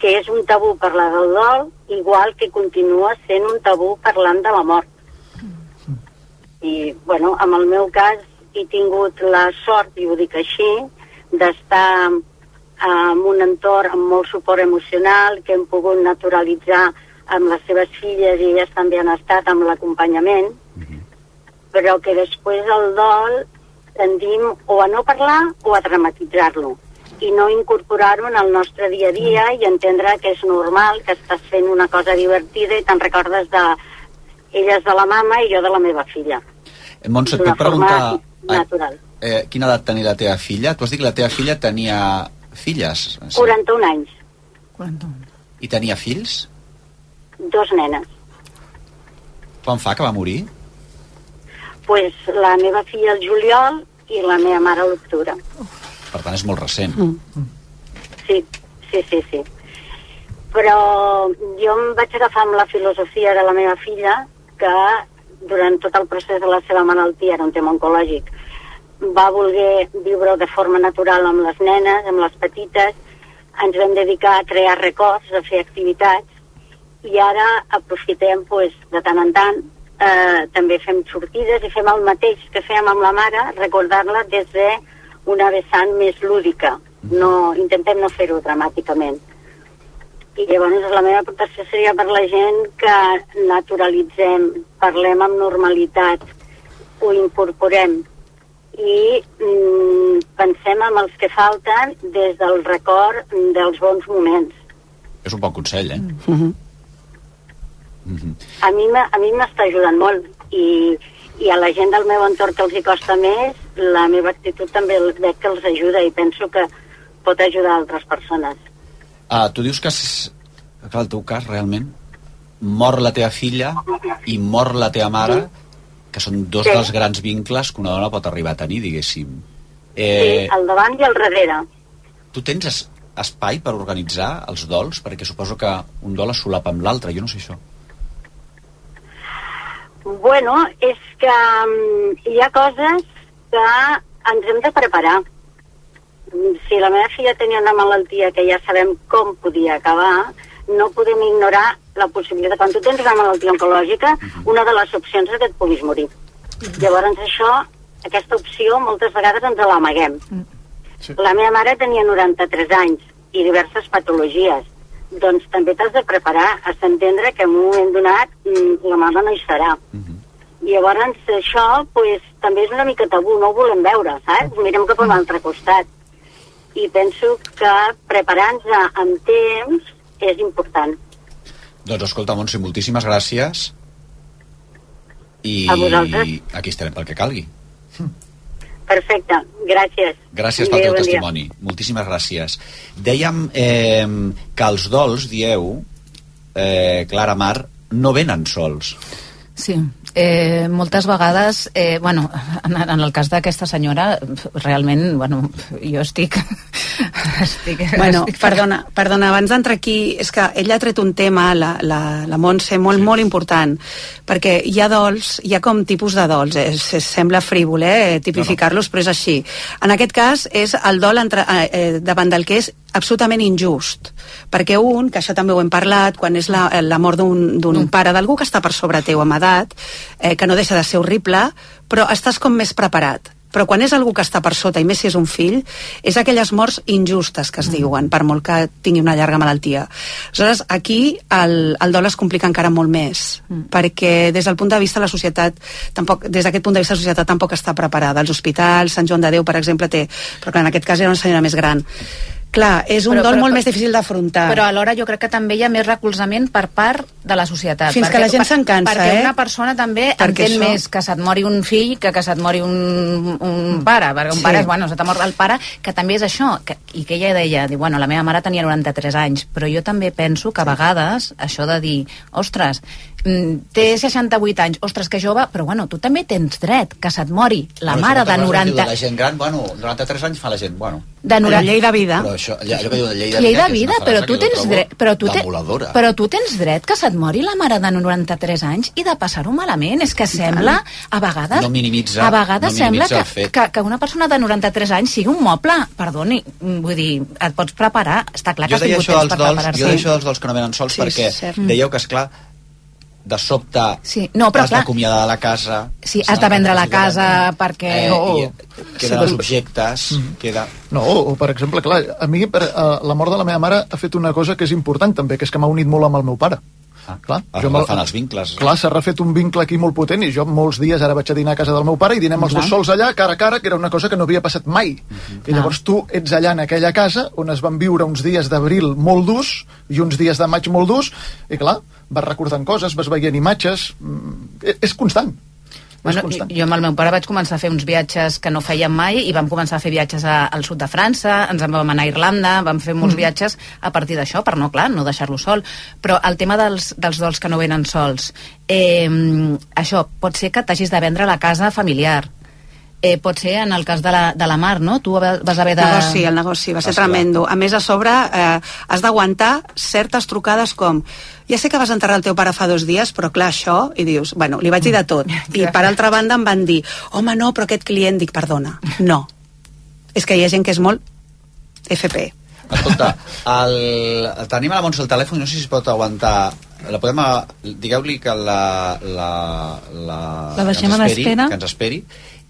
que és un tabú parlar del dol, igual que continua sent un tabú parlant de la mort. I, bueno, en el meu cas he tingut la sort, i ho dic així, d'estar en un entorn amb molt suport emocional, que hem pogut naturalitzar amb les seves filles i elles també han estat amb l'acompanyament, però que després el dol tendim o a no parlar o a dramatitzar-lo i no incorporar-ho en el nostre dia a dia i entendre que és normal, que estàs fent una cosa divertida i te'n recordes de elles de la mama i jo de la meva filla. Eh, Montse, et puc preguntar natural. eh, quina edat tenia la teva filla? Tu has dit que la teva filla tenia filles. Sí. 41 anys, I tenia fills? dos nenes. Quan fa que va morir? pues la meva filla al juliol i la meva mare a l'octubre. Per tant, és molt recent. Sí, sí, sí, sí. Però jo em vaig agafar amb la filosofia de la meva filla que durant tot el procés de la seva malaltia, era un tema oncològic, va voler viure de forma natural amb les nenes, amb les petites, ens vam dedicar a crear records, a fer activitats, i ara aprofitem pues, de tant en tant eh, també fem sortides i fem el mateix que fèiem amb la mare, recordar-la des d'una vessant més lúdica. No, intentem no fer-ho dramàticament. I llavors la meva aportació seria per la gent que naturalitzem, parlem amb normalitat, ho incorporem i mm, pensem en els que falten des del record dels bons moments. És un bon consell, eh? a mi m'ha- a mi m'està ajudant molt i, i a la gent del meu entorn que els hi costa més la meva actitud també veig que els ajuda i penso que pot ajudar altres persones Ah, tu dius que, és, que el teu cas, realment, mor la teva filla i mor la teva mare, que són dos Sí. dels grans vincles que una dona pot arribar a tenir, diguéssim. eh... Sí, al davant i al darrere tu tens es, espai per organitzar els dols? Perquè suposo que un dol es solapa amb l'altre, jo no sé això. Bueno, és que um, hi ha coses que ens hem de preparar Mm, si la meva filla tenia una malaltia que ja sabem com podia acabar, no podem ignorar la possibilitat. Quan tu tens una malaltia oncològica, una de les opcions és que et puguis morir. Llavors això, aquesta opció, moltes vegades ens l'amaguem. La meva mare tenia 93 anys i diverses patologies. Doncs també t'has de preparar, has d'entendre que en un moment donat mm, la mama no hi serà. I llavors això pues, també és una mica tabú, no ho volem veure, saps? Mirem cap a un altre costat. I penso que preparar-nos amb temps és important. Doncs escolta, Montse, moltíssimes gràcies i A vosaltres. aquí estarem pel que calgui. Perfecte, gràcies. Gràcies pel teu bon dia. testimoni. Moltíssimes gràcies. Dèiem eh, que els dols, dieu, eh, Clara Mar, no venen sols. Sí, eh, moltes vegades, eh, bueno, (laughs) en, en el cas d'aquesta senyora, realment, bueno, jo estic... (laughs) estic Bueno, estic perdona, perdona, abans d'entrar aquí, és que ella ha tret un tema, la, la, la Montse, molt, molt important, perquè hi ha dols, hi ha com tipus de dols, eh? es, es sembla frívol, eh, tipificar-los, però és així. En aquest cas, és el dol entre, eh, eh, davant del que és absolutament injust, perquè un, que això també ho hem parlat, quan és la, la mort d'un d'un pare, d'algú que està per sobre teu amb edat, eh, que no deixa de ser horrible, però estàs com més preparat. Però quan és algú que està per sota, i més si és un fill, és aquelles morts injustes que es diuen, per molt que tingui una llarga malaltia. Aleshores, aquí el, el dol es complica encara molt més, perquè des del punt de vista de la societat, tampoc, des d'aquest punt de vista la societat tampoc està preparada. Els hospitals, Sant Joan de Déu, per exemple, té, però clar, en aquest cas era una senyora més gran, Clar, és un Però- dol però- molt més difícil d'afrontar. Però alhora jo crec que també hi ha més recolzament per part de la societat. Fins que la gent se'n cansa, perquè eh? una persona també Perquè entén això- més que se't mori un fill que que se't mori un, un pare, perquè un Sí. pare és, bueno, se t'ha mort el pare, que també és això, que, i que ella deia, diu, bueno, la meva mare tenia 93 anys, però jo també penso que a vegades això de dir, ostres, mm, té 68 anys, ostres, que jove, però bueno, tu també tens dret que se't mori la Bueno, mare de moltes vegades diu 90... De la gent gran, bueno, 93 anys fa la gent, bueno. De La noranta- llei de vida. Però això, allò que diu de llei de llei vida, de que és vida, però tu que tens dret, però tu, te, però tu tens dret que se't mori la mare de 93 anys i de passar-ho malament. És que sembla, a vegades... No minimitza- a vegades no sembla que, que, que una persona de 93 anys sigui un moble. Perdoni, mm, vull dir, et pots preparar. Està clar que jo has deia tingut temps per preparar-se. jo deia això dels dols que no venen sols Sí, perquè dèieu que, és clar de sobte Sí, no, però has d'acomiadar de la casa Sí, has de vendre la casa perquè... eh, No. i queden Sí. els objectes Mm. queda... No, o, per exemple, clar, a mi per, a, la mort de la meva mare ha fet una cosa que és important també, que és que m'ha unit molt amb el meu pare. Ah, clar, es me'l- refan els vincles. Clar, s'ha refet un vincle aquí molt potent i jo molts dies ara vaig a dinar a casa del meu pare i dinem els Clar. dos sols allà, cara a cara, que era una cosa que no havia passat mai. I llavors tu ets allà en aquella casa on es van viure uns dies d'abril molt durs i uns dies de maig molt durs i clar, vas recordant coses, vas veient imatges... mm, e- És constant. Bueno, jo amb el meu pare vaig començar a fer uns viatges que no fèiem mai i vam començar a fer viatges a, al sud de França, ens en vam anar a Irlanda, vam fer molts Mm. viatges a partir d'això, per no, clar, no deixar-lo sol. Però el tema dels, dels dols que no venen sols, eh, això, pot ser que t'hagis de vendre la casa familiar, eh, pot ser en el cas de la, de la Mar, no? Tu vas haver de... El negoci, el negoci, va ser Esclar. tremendo. A més, a sobre, eh, has d'aguantar certes trucades com ja sé que vas enterrar el teu pare fa dos dies, però clar, això, i dius, bueno, li vaig dir de tot. (laughs) I per altra banda em van dir, home, no, però aquest client, dic, perdona, no. És que hi ha gent que és molt FP. Escolta, el, (laughs) el tenim a la Montse al telèfon i no sé si es pot aguantar la podem, a- digueu-li que la, la, la, La deixem que ens en esperi, espera. que ens esperi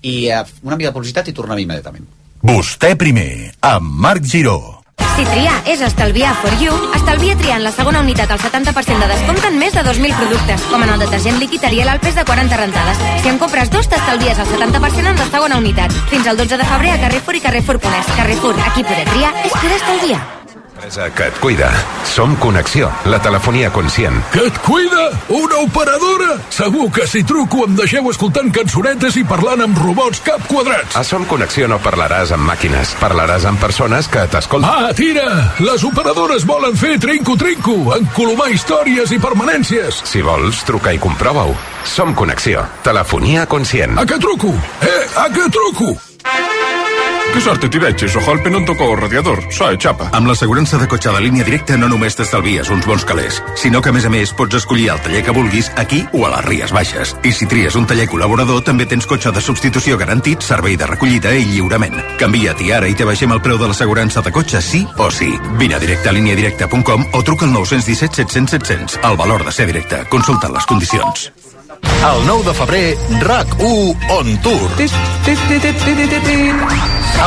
i eh, una mica de publicitat i tornem immediatament Vostè primer, amb Marc Giró. Si triar és estalviar for you, estalvia triant la segona unitat al 70% de descompte en més de 2.000 productes, com en el detergent líquid Ariel al pes de 40 rentades. Si en compres dos, t'estalvies el 70% en la segona unitat. Fins al 12 de febrer a Carrefour i Carrefour.es. Carrefour, aquí poder triar és poder estalviar. Empresa que et cuida. Som Connexió, la telefonia conscient. Que et cuida? Una operadora? Segur que si truco em deixeu escoltant cançonetes i parlant amb robots cap quadrats. A Som Connexió no parlaràs amb màquines, parlaràs amb persones que t'escolten. Ah, tira! Les operadores volen fer trinco-trinco, encolomar històries i permanències. Si vols, truca i comprova-ho. Som Connexió, telefonia conscient. A què truco? Eh, a què truco? Que sorte t'hi veig, Sojolpe no em tocó el radiador, soy xapa. Amb l'assegurança de cotxe de línia directa no només t'estalvies uns bons calés, sinó que a més a més pots escollir el taller que vulguis aquí o a les Ries Baixes. I si tries un taller col·laborador també tens cotxe de substitució garantit, servei de recollida i lliurament. Canvia't ara i te baixem el preu de l'assegurança de cotxe sí o sí. Vine a directe a líniadirecta.com o truca al 917 700 700. El valor de ser directe. Consulta les condicions. El 9 de febrer, RAC1 On Tour.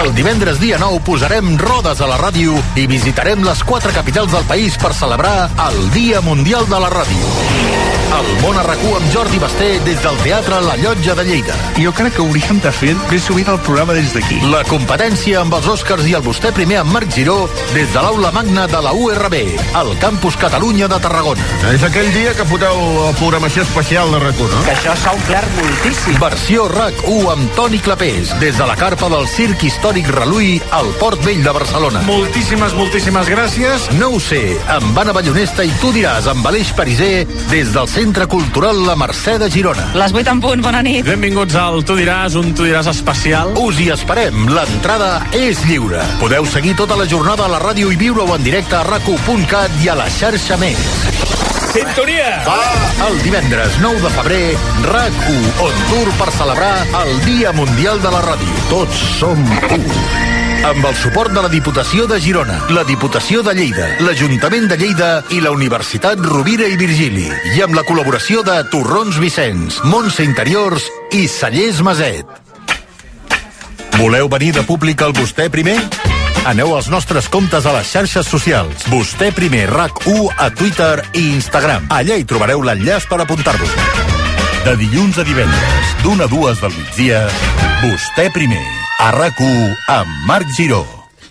El divendres dia 9 posarem rodes a la ràdio i visitarem les quatre capitals del país per celebrar el Dia Mundial de la Ràdio. El món a RAC1 amb Jordi Basté des del Teatre La Llotja de Lleida. Jo crec que hauríem de fer més sovint el programa des d'aquí. La competència amb els Oscars i el vostè primer amb Marc Giró des de l'aula magna de la URB, al Campus Catalunya de Tarragona. És aquell dia que foteu la programació especial de RAC1, no? Que això s'ha omplert moltíssim. Versió RAC1 amb Toni Clapés, des de la carpa del Circ Històric Reluí al Port Vell de Barcelona. Moltíssimes, moltíssimes gràcies. No ho sé, amb Anna Ballonesta i tu diràs amb Aleix Pariser des del Centre Cultural La Mercè de Girona. Les 8 en punt, bona nit. Benvinguts al Tu diràs, un Tu diràs especial. Us hi esperem, l'entrada és lliure. Podeu seguir tota la jornada a la ràdio i viure-ho en directe a racu.cat i a la xarxa més. Sintonia! Va! El divendres 9 de febrer, RAC1 on tour per celebrar el Dia Mundial de la Ràdio. Tots som u. Amb el suport de la Diputació de Girona, la Diputació de Lleida, l'Ajuntament de Lleida i la Universitat Rovira i Virgili. I amb la col·laboració de Torrons Vicenç, Montse Interiors i Cellers Maset. Voleu venir de públic al Vostè Primer? Aneu als nostres comptes a les xarxes socials. Vostè Primer RAC1 a Twitter i Instagram. Allà hi trobareu l'enllaç per apuntar-vos. De dilluns a divendres, d'una a dues del migdia, Vostè Primer, a RAC1 amb Marc Giró.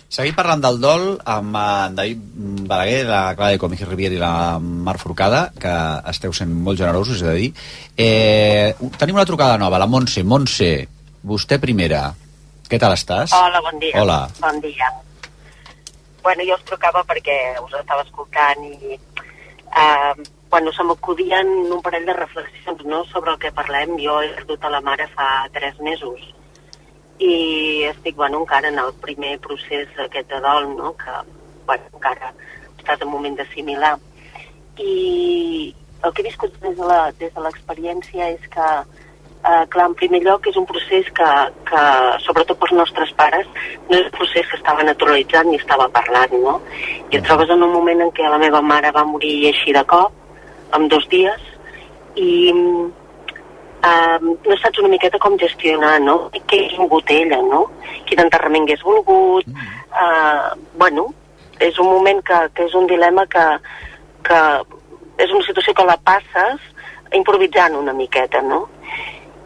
Seguim parlant del dol amb en David Balaguer, la Clara de Comic Riviera i la Mar Forcada, que esteu sent molt generosos, és a dir. Eh, tenim una trucada nova, la Montse. Montse, vostè primera. Què tal estàs? Hola, bon dia. Hola. Bon dia. Bueno, jo us trucava perquè us estava escoltant i eh, bueno, se m'acudien un parell de reflexions no, sobre el que parlem. Jo he perdut a la mare fa tres mesos i estic bueno, encara en el primer procés aquest de dol, no? que bueno, encara estàs en moment d'assimilar. I el que he viscut des de des de l'experiència és que, eh, clar, en primer lloc és un procés que, que, sobretot pels nostres pares, no és un procés que estava naturalitzat ni estava parlant, no? I et trobes en un moment en què la meva mare va morir així de cop, en dos dies, i um, no saps una miqueta com gestionar, no? Què ha vingut ella, no? Quin enterrament hagués volgut... Uh, bueno, és un moment que, que és un dilema que, que és una situació que la passes improvisant una miqueta, no?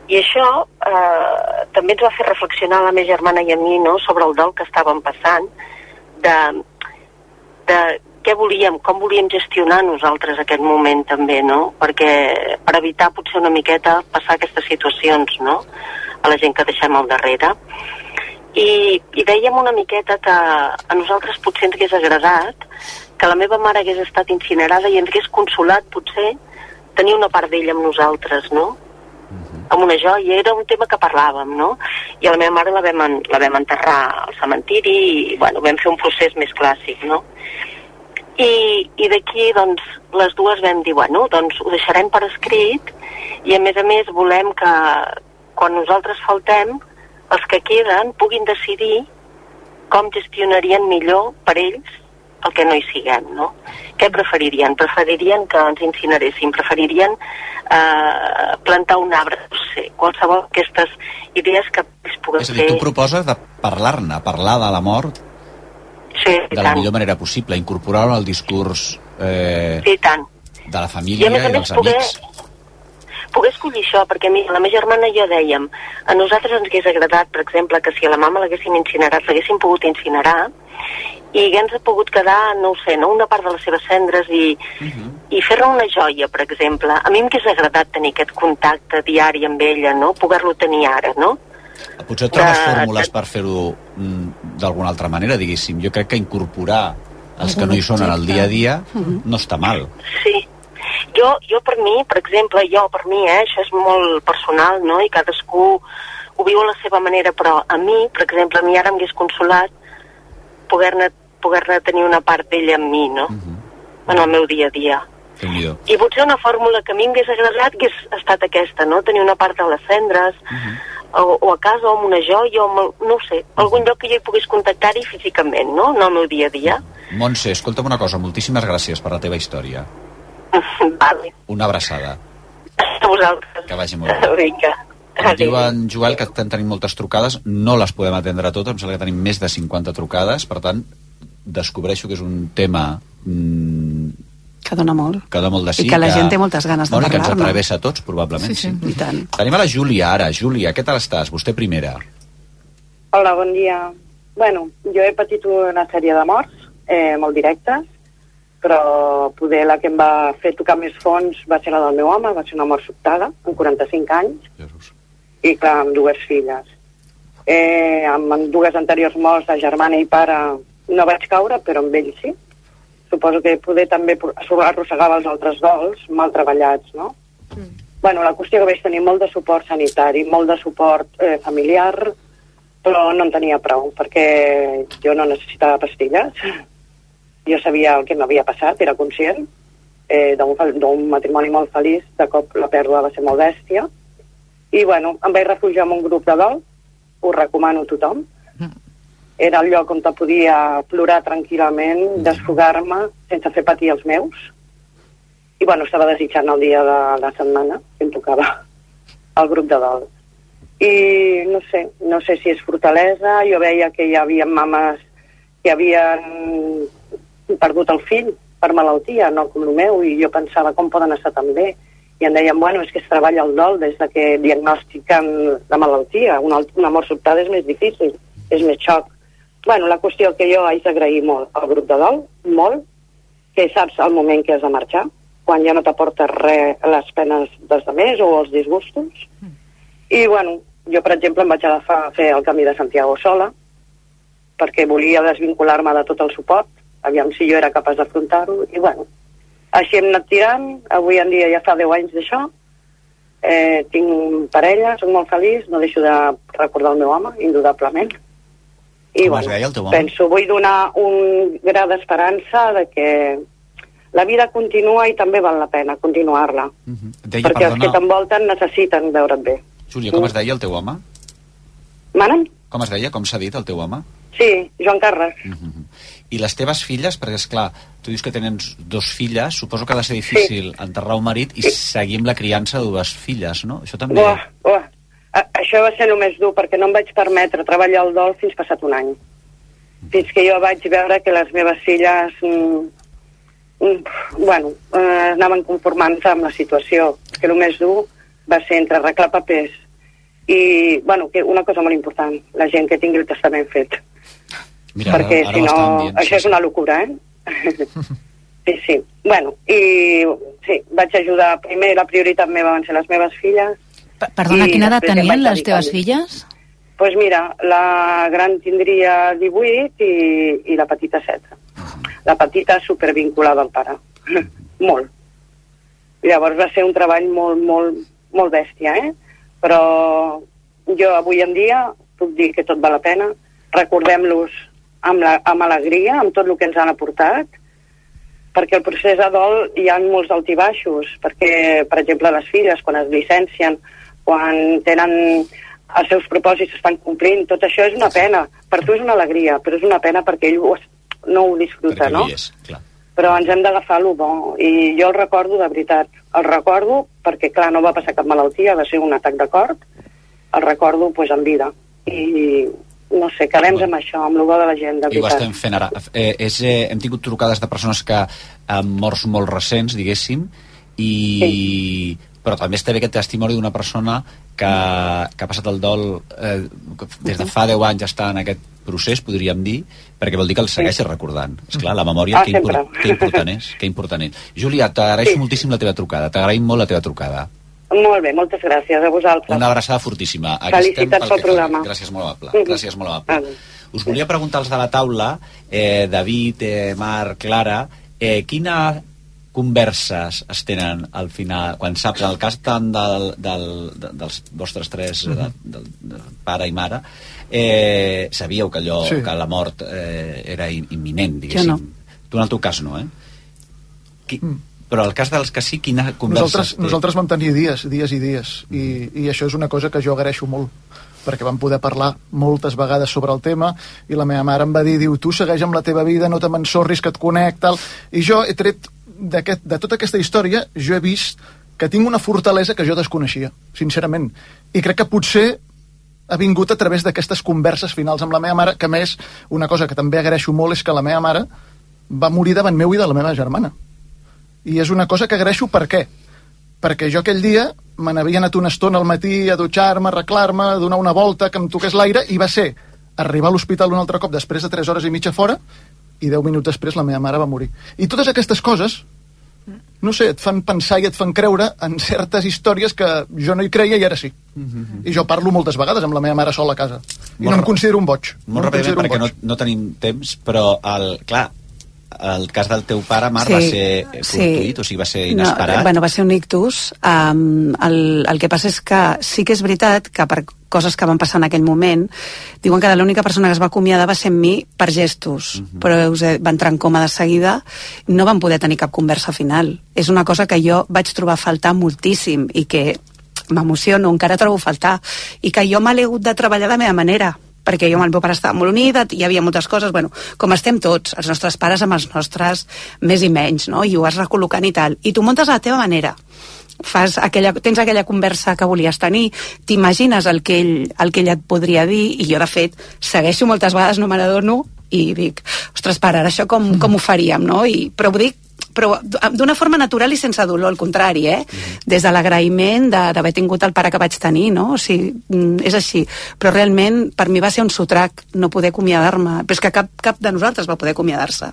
I això eh, també ens va fer reflexionar la meva germana i a mi no, sobre el dol que estàvem passant, de, de què volíem, com volíem gestionar nosaltres aquest moment també, no? Perquè per evitar potser una miqueta passar aquestes situacions, no? A la gent que deixem al darrere. I, i dèiem una miqueta que a nosaltres potser ens hagués agradat que la meva mare hagués estat incinerada i ens hagués consolat potser tenir una part d'ella amb nosaltres, no? Amb una joia, era un tema que parlàvem, no? I a la meva mare la vam, en, la vam enterrar al cementiri i, bueno, vam fer un procés més clàssic, no? I, i d'aquí, doncs, les dues vam dir, bueno, doncs ho deixarem per escrit i, a més a més, volem que quan nosaltres faltem, els que queden puguin decidir com gestionarien millor per ells el que no hi siguem, no? Què preferirien? Preferirien que ens incineressin? Preferirien eh, plantar un arbre? No sé, qualsevol d'aquestes idees que ells puguen És a dir, fer... tu proposes de parlar-ne, parlar de la mort Sí, de la millor manera possible, incorporar-ho al discurs eh, Sí, i tant. de la I família a més i dels poder, amics. Poder escollir això, perquè mira, la meva germana i jo dèiem, a nosaltres ens hagués agradat, per exemple, que si a la mama l'haguessin incinerat, l'haguessin pogut incinerar, i hagués pogut quedar, no ho sé, no, una part de les seves cendres i, i fer-ne una joia, per exemple. A mi m'hagués agradat tenir aquest contacte diari amb ella, no? Poder-lo tenir ara, no? Potser trobes de- fórmules per fer-ho mm, d'alguna altra manera, diguéssim. Jo crec que incorporar els que no hi són en el dia a dia no està mal. Sí. Jo, jo per mi, per exemple, jo per mi, eh, això és molt personal, no?, i cadascú ho viu a la seva manera, però a mi, per exemple, a mi ara m'hagués consolat poder-ne poder tenir una part d'ella amb mi, no?, en el meu dia a dia. I potser una fórmula que a mi m'hagués agradat hagués estat aquesta, no?, tenir una part de les cendres, o, o a casa, o amb una joia, o amb, el- no ho sé, algun lloc que jo hi pogués contactar-hi físicament, no?, en el meu dia a dia. Montse, escolta'm una cosa, moltíssimes gràcies per la teva història. (laughs) vale. Una abraçada. A vosaltres. Que vagi molt bé. Vinga. Em diu en Joel que estem tenint moltes trucades, no les podem atendre totes, em sembla que tenim més de 50 trucades, per tant, descobreixo que és un tema mm, Que dona molt. que dona molt de sí. I que la gent té moltes ganes de i que ens parlar-ne. atravessa a tots, probablement. Sí, sí, i tant. Tenim a la Júlia ara. Júlia, què tal estàs? Vostè primera. Hola, bon dia. Bueno, jo he patit una sèrie de morts, eh, molt directes, però poder la que em va fer tocar més fons va ser la del meu home, va ser una mort sobtada, amb 45 anys, i clar, amb dues filles. Eh, amb, amb dues anteriors morts de germana i pare no vaig caure, però amb ell sí. Suposo que poder també arrossegava els altres dols mal treballats, no? Bueno, la qüestió que vaig tenir molt de suport sanitari, molt de suport eh, familiar, però no en tenia prou, perquè jo no necessitava pastilles. Jo sabia el que m'havia passat, era conscient eh, d'un matrimoni molt feliç, de cop la pèrdua va ser molt bèstia. I, bueno, em vaig refugiar en un grup de dol, ho recomano a tothom. Era el lloc on te podia plorar tranquil·lament, desfogar-me, sense fer patir els meus. I, bueno, estava desitjant el dia de la setmana, que em tocava (laughs) el grup de dol. I no sé, no sé si és fortalesa, jo veia que hi havia mames que havien perdut el fill per malaltia, no com el meu, i jo pensava com poden estar tan bé. I em deien, bueno, és que es treballa el dol des de que diagnostiquen la malaltia. Una, una mort sobtada és més difícil, és més xoc. bueno, la qüestió que jo haig d'agrair molt al grup de dol, molt, que saps el moment que has de marxar, quan ja no t'aporta res les penes dels demés o els disgustos. I, bueno, jo, per exemple, em vaig agafar a fer el camí de Santiago sola, perquè volia desvincular-me de tot el suport, aviam si jo era capaç d'afrontar-ho, i, bueno, així hem anat tirant, avui en dia ja fa 10 anys d'això, eh, tinc parella, soc molt feliç, no deixo de recordar el meu home, indudablement. I, Com es deia el teu home? penso, vull donar un gra d'esperança de que la vida continua i també val la pena continuar-la, Deia, perquè els que perdona, t'envolten necessiten veure't bé. Júlia, com es deia el teu home? Manen? Com es deia? Com s'ha dit el teu home? Sí, Joan Carles. I les teves filles, perquè és clar, tu dius que tens dos filles, suposo que ha de ser difícil enterrar un marit i seguir amb la criança de dues filles, no? Això també... Uah, uah. A això va ser només dur perquè no em vaig permetre treballar el dol fins passat un any. Fins que jo vaig veure que les meves filles mm, mm, bueno, eh, anaven conformant-se amb la situació. Que el més dur va ser entre arreglar papers i, bueno, que una cosa molt important, la gent que tingui el testament fet. Mira, perquè ara si ho no, dient, això és una locura, eh? (laughs) sí, sí. Bueno, i sí, vaig ajudar, primer la prioritat meva van ser les meves filles. Perdona, i quina edat tenien les teves filles? pues mira, la gran tindria 18 i, i la petita 7. La petita supervinculada al pare. (laughs) molt. Llavors va ser un treball molt, molt, molt bèstia, eh? Però jo avui en dia puc dir que tot val la pena. Recordem-los amb, la, amb alegria, amb tot el que ens han aportat, perquè el procés de dol hi ha molts altibaixos, perquè, per exemple, les filles, quan es licencien, quan tenen els seus propòsits s'estan complint, tot això és una pena. Per tu és una alegria, però és una pena perquè ell ho, no ho disfruta, no? És, clar. Però ens hem d'agafar lo bo, i jo el recordo de veritat. El recordo perquè, clar, no va passar cap malaltia, va ser un atac de cor, el recordo pues, en vida. I, no sé, quedem amb això, amb bo de la gent, de I ho veritat. estem fent ara. Eh, és, eh, hem tingut trucades de persones que han morts molt recents, diguéssim, i... Sí. però també està bé aquest testimoni d'una persona que, que ha passat el dol eh, des de fa 10 anys està en aquest procés, podríem dir, perquè vol dir que el segueixi recordant. És clar, la memòria, Ah, que, impor que important és. Que important és. Júlia, t'agraeixo Sí. moltíssim la teva trucada, t'agraïm molt la teva trucada. Molt bé, moltes gràcies a vosaltres. Una abraçada fortíssima. Felicitats pel programa. calgui. Gràcies, molt amable. Mhm. Gràcies, molt amable. Us volia preguntar als de la taula, eh, David, eh, Marc, Clara, eh, quina converses es tenen al final, quan saps el cas tant del, del, de, dels vostres tres, Mhm. de, de, de pare i mare, eh, sabíeu que allò, Sí. que la mort eh, era im- imminent, diguéssim. no. Tu en el teu cas no, eh? Qui, però el cas dels que sí, quina conversa Nosaltres, es té? nosaltres vam tenir dies, dies i dies, i, i això és una cosa que jo agraeixo molt, perquè vam poder parlar moltes vegades sobre el tema, i la meva mare em va dir, diu, tu segueix amb la teva vida, no te m'ensorris, que et conec, tal... I jo he tret de tota aquesta història, jo he vist que tinc una fortalesa que jo desconeixia, sincerament. I crec que potser ha vingut a través d'aquestes converses finals amb la meva mare, que més, una cosa que també agraeixo molt és que la meva mare va morir davant meu i de la meva germana. I és una cosa que agraeixo per què? Perquè jo aquell dia me n'havia anat una estona al matí a dutxar-me, a arreglar-me, a donar una volta, que em toqués l'aire, i va ser arribar a l'hospital un altre cop després de 3 hores i mitja fora, i 10 minuts després la meva mare va morir. I totes aquestes coses, no sé, et fan pensar i et fan creure en certes històries que jo no hi creia i ara sí. I jo parlo moltes vegades amb la meva mare sola a casa. I Molt no em considero un boig. Molt no ràpidament, perquè no, no tenim temps, però, el, clar, el cas del teu pare, Marc, Sí, va ser eh, sí. fortuït, o sigui, va ser inesperat. No, bueno, va ser un ictus. Um, el, el que passa és que sí que és veritat que per coses que van passar en aquell moment, diuen que l'única persona que es va acomiadar va ser amb mi per gestos, però us va entrar en coma de seguida, no van poder tenir cap conversa final. És una cosa que jo vaig trobar a faltar moltíssim i que m'emociono, encara trobo faltar, i que jo me l'he hagut de treballar de la meva manera, perquè jo amb el meu pare estava molt unida, hi havia moltes coses, bueno, com estem tots, els nostres pares amb els nostres més i menys, no? i ho vas recol·locant i tal, i tu muntes a la teva manera fas aquella, tens aquella conversa que volies tenir, t'imagines el, que ell, el que ell et podria dir, i jo de fet segueixo moltes vegades, no me n'adono i dic, ostres pare, ara això com, com ho faríem, no? I, però ho dic però d'una forma natural i sense dolor, al contrari, eh? Des de l'agraïment de- d'haver tingut el pare que vaig tenir, no? O sigui, mm, és així. Però realment, per mi va ser un sotrac no poder acomiadar-me. Però és que cap, cap de nosaltres va poder acomiadar-se.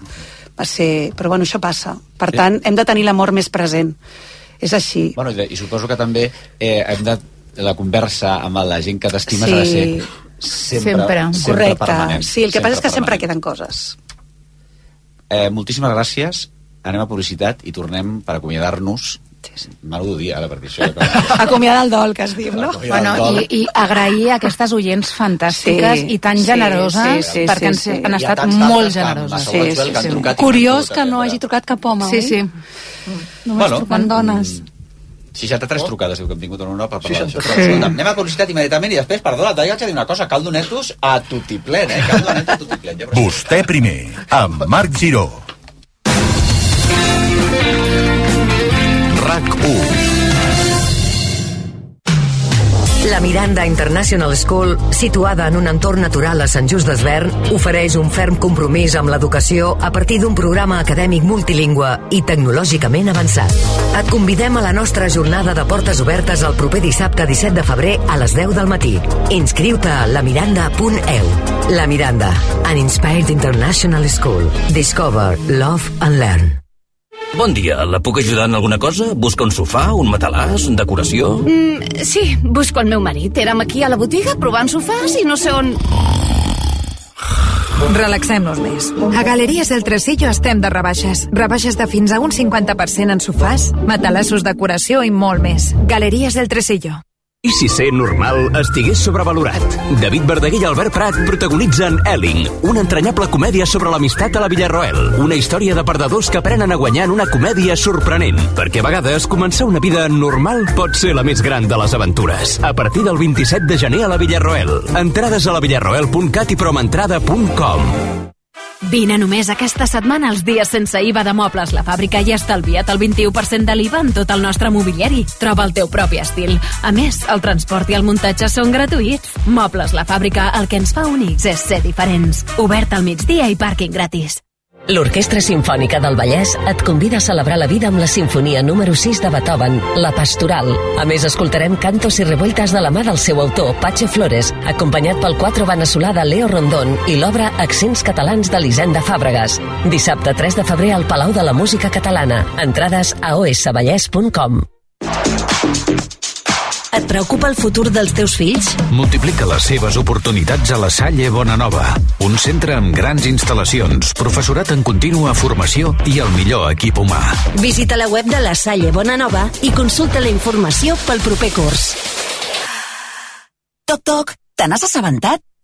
Va ser... Però bueno, això passa. Per Sí. tant, hem de tenir l'amor més present. És així. Bueno, i, suposo que també eh, hem de la conversa amb la gent que t'estimes Sí. ha de ser sempre, sempre, Correcte. permanent. sí, el que passa és que sempre permanent. queden coses. Eh, moltíssimes gràcies. Anem a publicitat i tornem per acomiadar-nos. Mal ho dir ara, perquè això... (laughs) Acomiadar el dol, que es diu, no? Bueno, i, i agrair a aquestes oients fantàstiques Sí, i tan sí, generoses, sí, sí, perquè sí, han, sí. han estat molt que generoses. Massa Westwell que han trucat i Curiós que no hagi trucat cap home, Sí, oi? sí. Només Bueno, trucant dones. 63 trucades diu que hem tingut en Europa per parlar d'això. 63. Però, escolta, anem a publicitat immediatament i després, perdona, t'haig de dir una cosa, caldo netos a tutiplén, eh? Caldo netos a però- Vostè primer, amb Marc Giró. RAC 1. La Miranda International School, situada en un entorn natural a Sant Just d'Esvern, ofereix un ferm compromís amb l'educació a partir d'un programa acadèmic multilingüe i tecnològicament avançat. Et convidem a la nostra jornada de portes obertes el proper dissabte 17 de febrer a les 10 del matí. Inscriu-te a lamiranda.eu. La Miranda, an inspired international school. Discover, love and learn. Bon dia, la puc ajudar en alguna cosa? Busca un sofà, un matalàs, decoració? Mm, sí, busco el meu marit. Érem aquí a la botiga provant sofàs i no sé on... Relaxem-nos més. A Galeries del Tresillo estem de rebaixes. Rebaixes de fins a un 50% en sofàs, matalassos, decoració i molt més. Galeries del Tresillo. I si ser normal estigués sobrevalorat? David Verdaguer i Albert Prat protagonitzen Elling, una entranyable comèdia sobre l'amistat a la Villarroel. Una història de perdedors que aprenen a guanyar en una comèdia sorprenent. Perquè a vegades començar una vida normal pot ser la més gran de les aventures. A partir del 27 de gener a la Villarroel. Entrades a la villarroel.cat i promentrada.com. Vine només aquesta setmana als dies sense IVA de Mobles La Fàbrica i estalvia't el 21% de l'IVA en tot el nostre mobiliari. Troba el teu propi estil. A més, el transport i el muntatge són gratuïts. Mobles La Fàbrica, el que ens fa únics és ser diferents. Obert al migdia i pàrquing gratis. L'Orquestra Simfònica del Vallès et convida a celebrar la vida amb la sinfonia número 6 de Beethoven, La Pastoral. A més, escoltarem cantos i revueltes de la mà del seu autor, Patxe Flores, acompanyat pel quatre veneçolà de Leo Rondón i l'obra Accents catalans d'Elisenda Fàbregas. Dissabte 3 de febrer al Palau de la Música Catalana. Entrades a osvallès.com. Et preocupa el futur dels teus fills? Multiplica les seves oportunitats a la Salle Bonanova. Un centre amb grans instal·lacions, professorat en contínua formació i el millor equip humà. Visita la web de la Salle Bonanova i consulta la informació pel proper curs. Toc, toc, te n'has assabentat?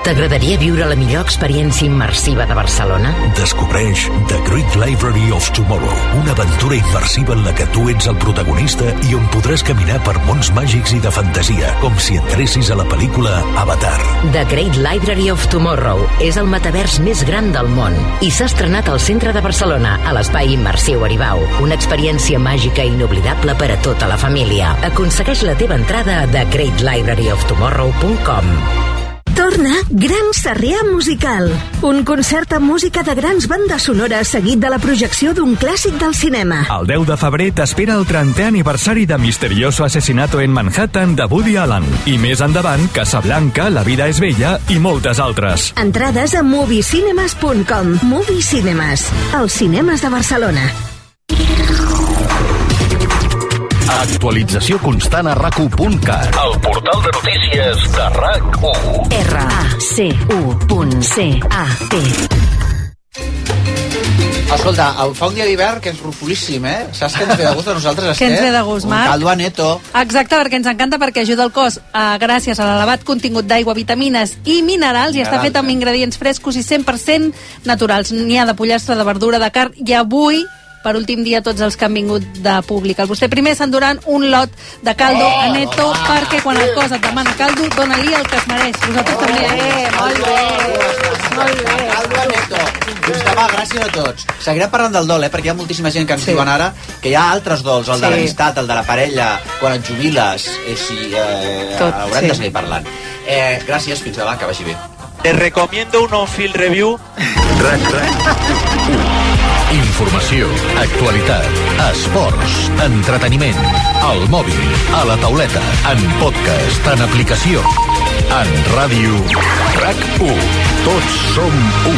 T'agradaria viure la millor experiència immersiva de Barcelona? Descobreix The Great Library of Tomorrow, una aventura immersiva en la que tu ets el protagonista i on podràs caminar per mons màgics i de fantasia, com si entressis a la pel·lícula Avatar. The Great Library of Tomorrow és el metavers més gran del món i s'ha estrenat al centre de Barcelona, a l'espai immersiu Aribau. Una experiència màgica i inoblidable per a tota la família. Aconsegueix la teva entrada a thegreatlibraryoftomorrow.com Torna Gran Sarrià Musical, un concert amb música de grans bandes sonores seguit de la projecció d'un clàssic del cinema. El 10 de febrer t'espera el 30è aniversari de Misterioso Asesinato en Manhattan de Woody Allen. I més endavant, Casablanca, La vida és bella i moltes altres. Entrades a moviecinemas.com. Movie Cinemas, els cinemes de Barcelona. Actualització constant a rac1.cat. El portal de notícies de RAC1. R-A-C-U.C-A-T Escolta, el fa un dia d'hivern que és rufulíssim, eh? Saps què ens ve de gust a nosaltres, Què ens ve de gust, Marc? Un caldo a neto. Exacte, perquè ens encanta perquè ajuda el cos eh, gràcies a l'elevat contingut d'aigua, vitamines i minerals i està fet amb ingredients frescos i 100% naturals. N'hi ha de pollastre, de verdura, de carn i avui per últim dia tots els que han vingut de públic. El vostè primer s'enduran un lot de caldo Oh, a Neto perquè quan el cos et demana caldo, dona-li el que es mereix. Vosaltres també. Eh? molt bé, molt bé. Caldo a Neto. Fins demà, gràcies a tots. Seguirem parlant del dol, eh? perquè hi ha moltíssima gent que ens sí. diuen ara que hi ha altres dols, el sí. de l'amistat, el de la parella, quan et jubiles, i si, eh, Tot, haurem sí. de seguir parlant. Eh, gràcies, fins demà, que vagi bé. Te recomiendo un on-field review. Informació, actualitat, esports, entreteniment, al mòbil, a la tauleta, en podcast, en aplicació, en ràdio. RAC1. Tots som u.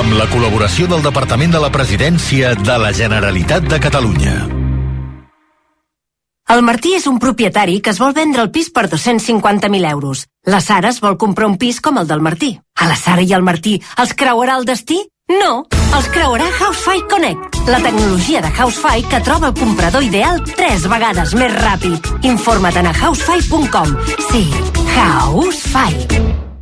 Amb la col·laboració del Departament de la Presidència de la Generalitat de Catalunya. El Martí és un propietari que es vol vendre el pis per 250.000 euros. La Sara es vol comprar un pis com el del Martí. A la Sara i al Martí els creuarà el destí? No, els creuarà Housefy Connect, la tecnologia de Housefy que troba el comprador ideal tres vegades més ràpid. Informa't a housefy.com. Sí, Housefy.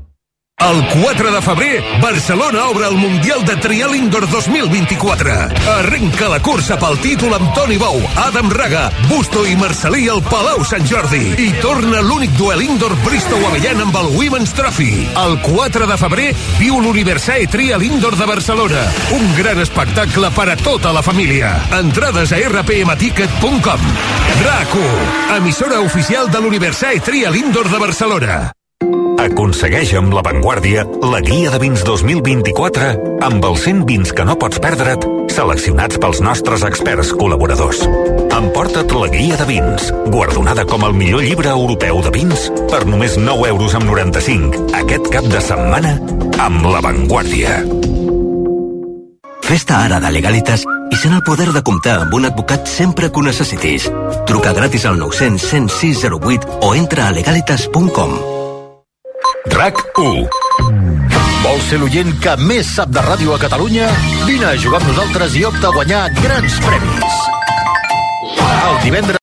El 4 de febrer, Barcelona obre el Mundial de Trial Indoor 2024. Arrenca la cursa pel títol amb Toni Bou, Adam Raga, Busto i Marcelí al Palau Sant Jordi. I torna l'únic duel indoor Bristow Avellan amb el Women's Trophy. El 4 de febrer viu l'Universae Trial Indoor de Barcelona. Un gran espectacle per a tota la família. Entrades a rpmticket.com. RAC1, emissora oficial de l'Universae Trial Indoor de Barcelona. Aconsegueix amb La Vanguardia la guia de vins 2024 amb els 100 vins que no pots perdre't seleccionats pels nostres experts col·laboradors. Emporta't la guia de vins, guardonada com el millor llibre europeu de vins per només 9 euros amb 95 aquest cap de setmana amb La Vanguardia. Festa ara de Legalitas i sent el poder de comptar amb un advocat sempre que ho necessitis. Truca gratis al 900 106 08 o entra a legalitas.com. RAC1. Vols ser l'oient que més sap de ràdio a Catalunya? Vine a jugar amb nosaltres i opta a guanyar grans premis. El divendres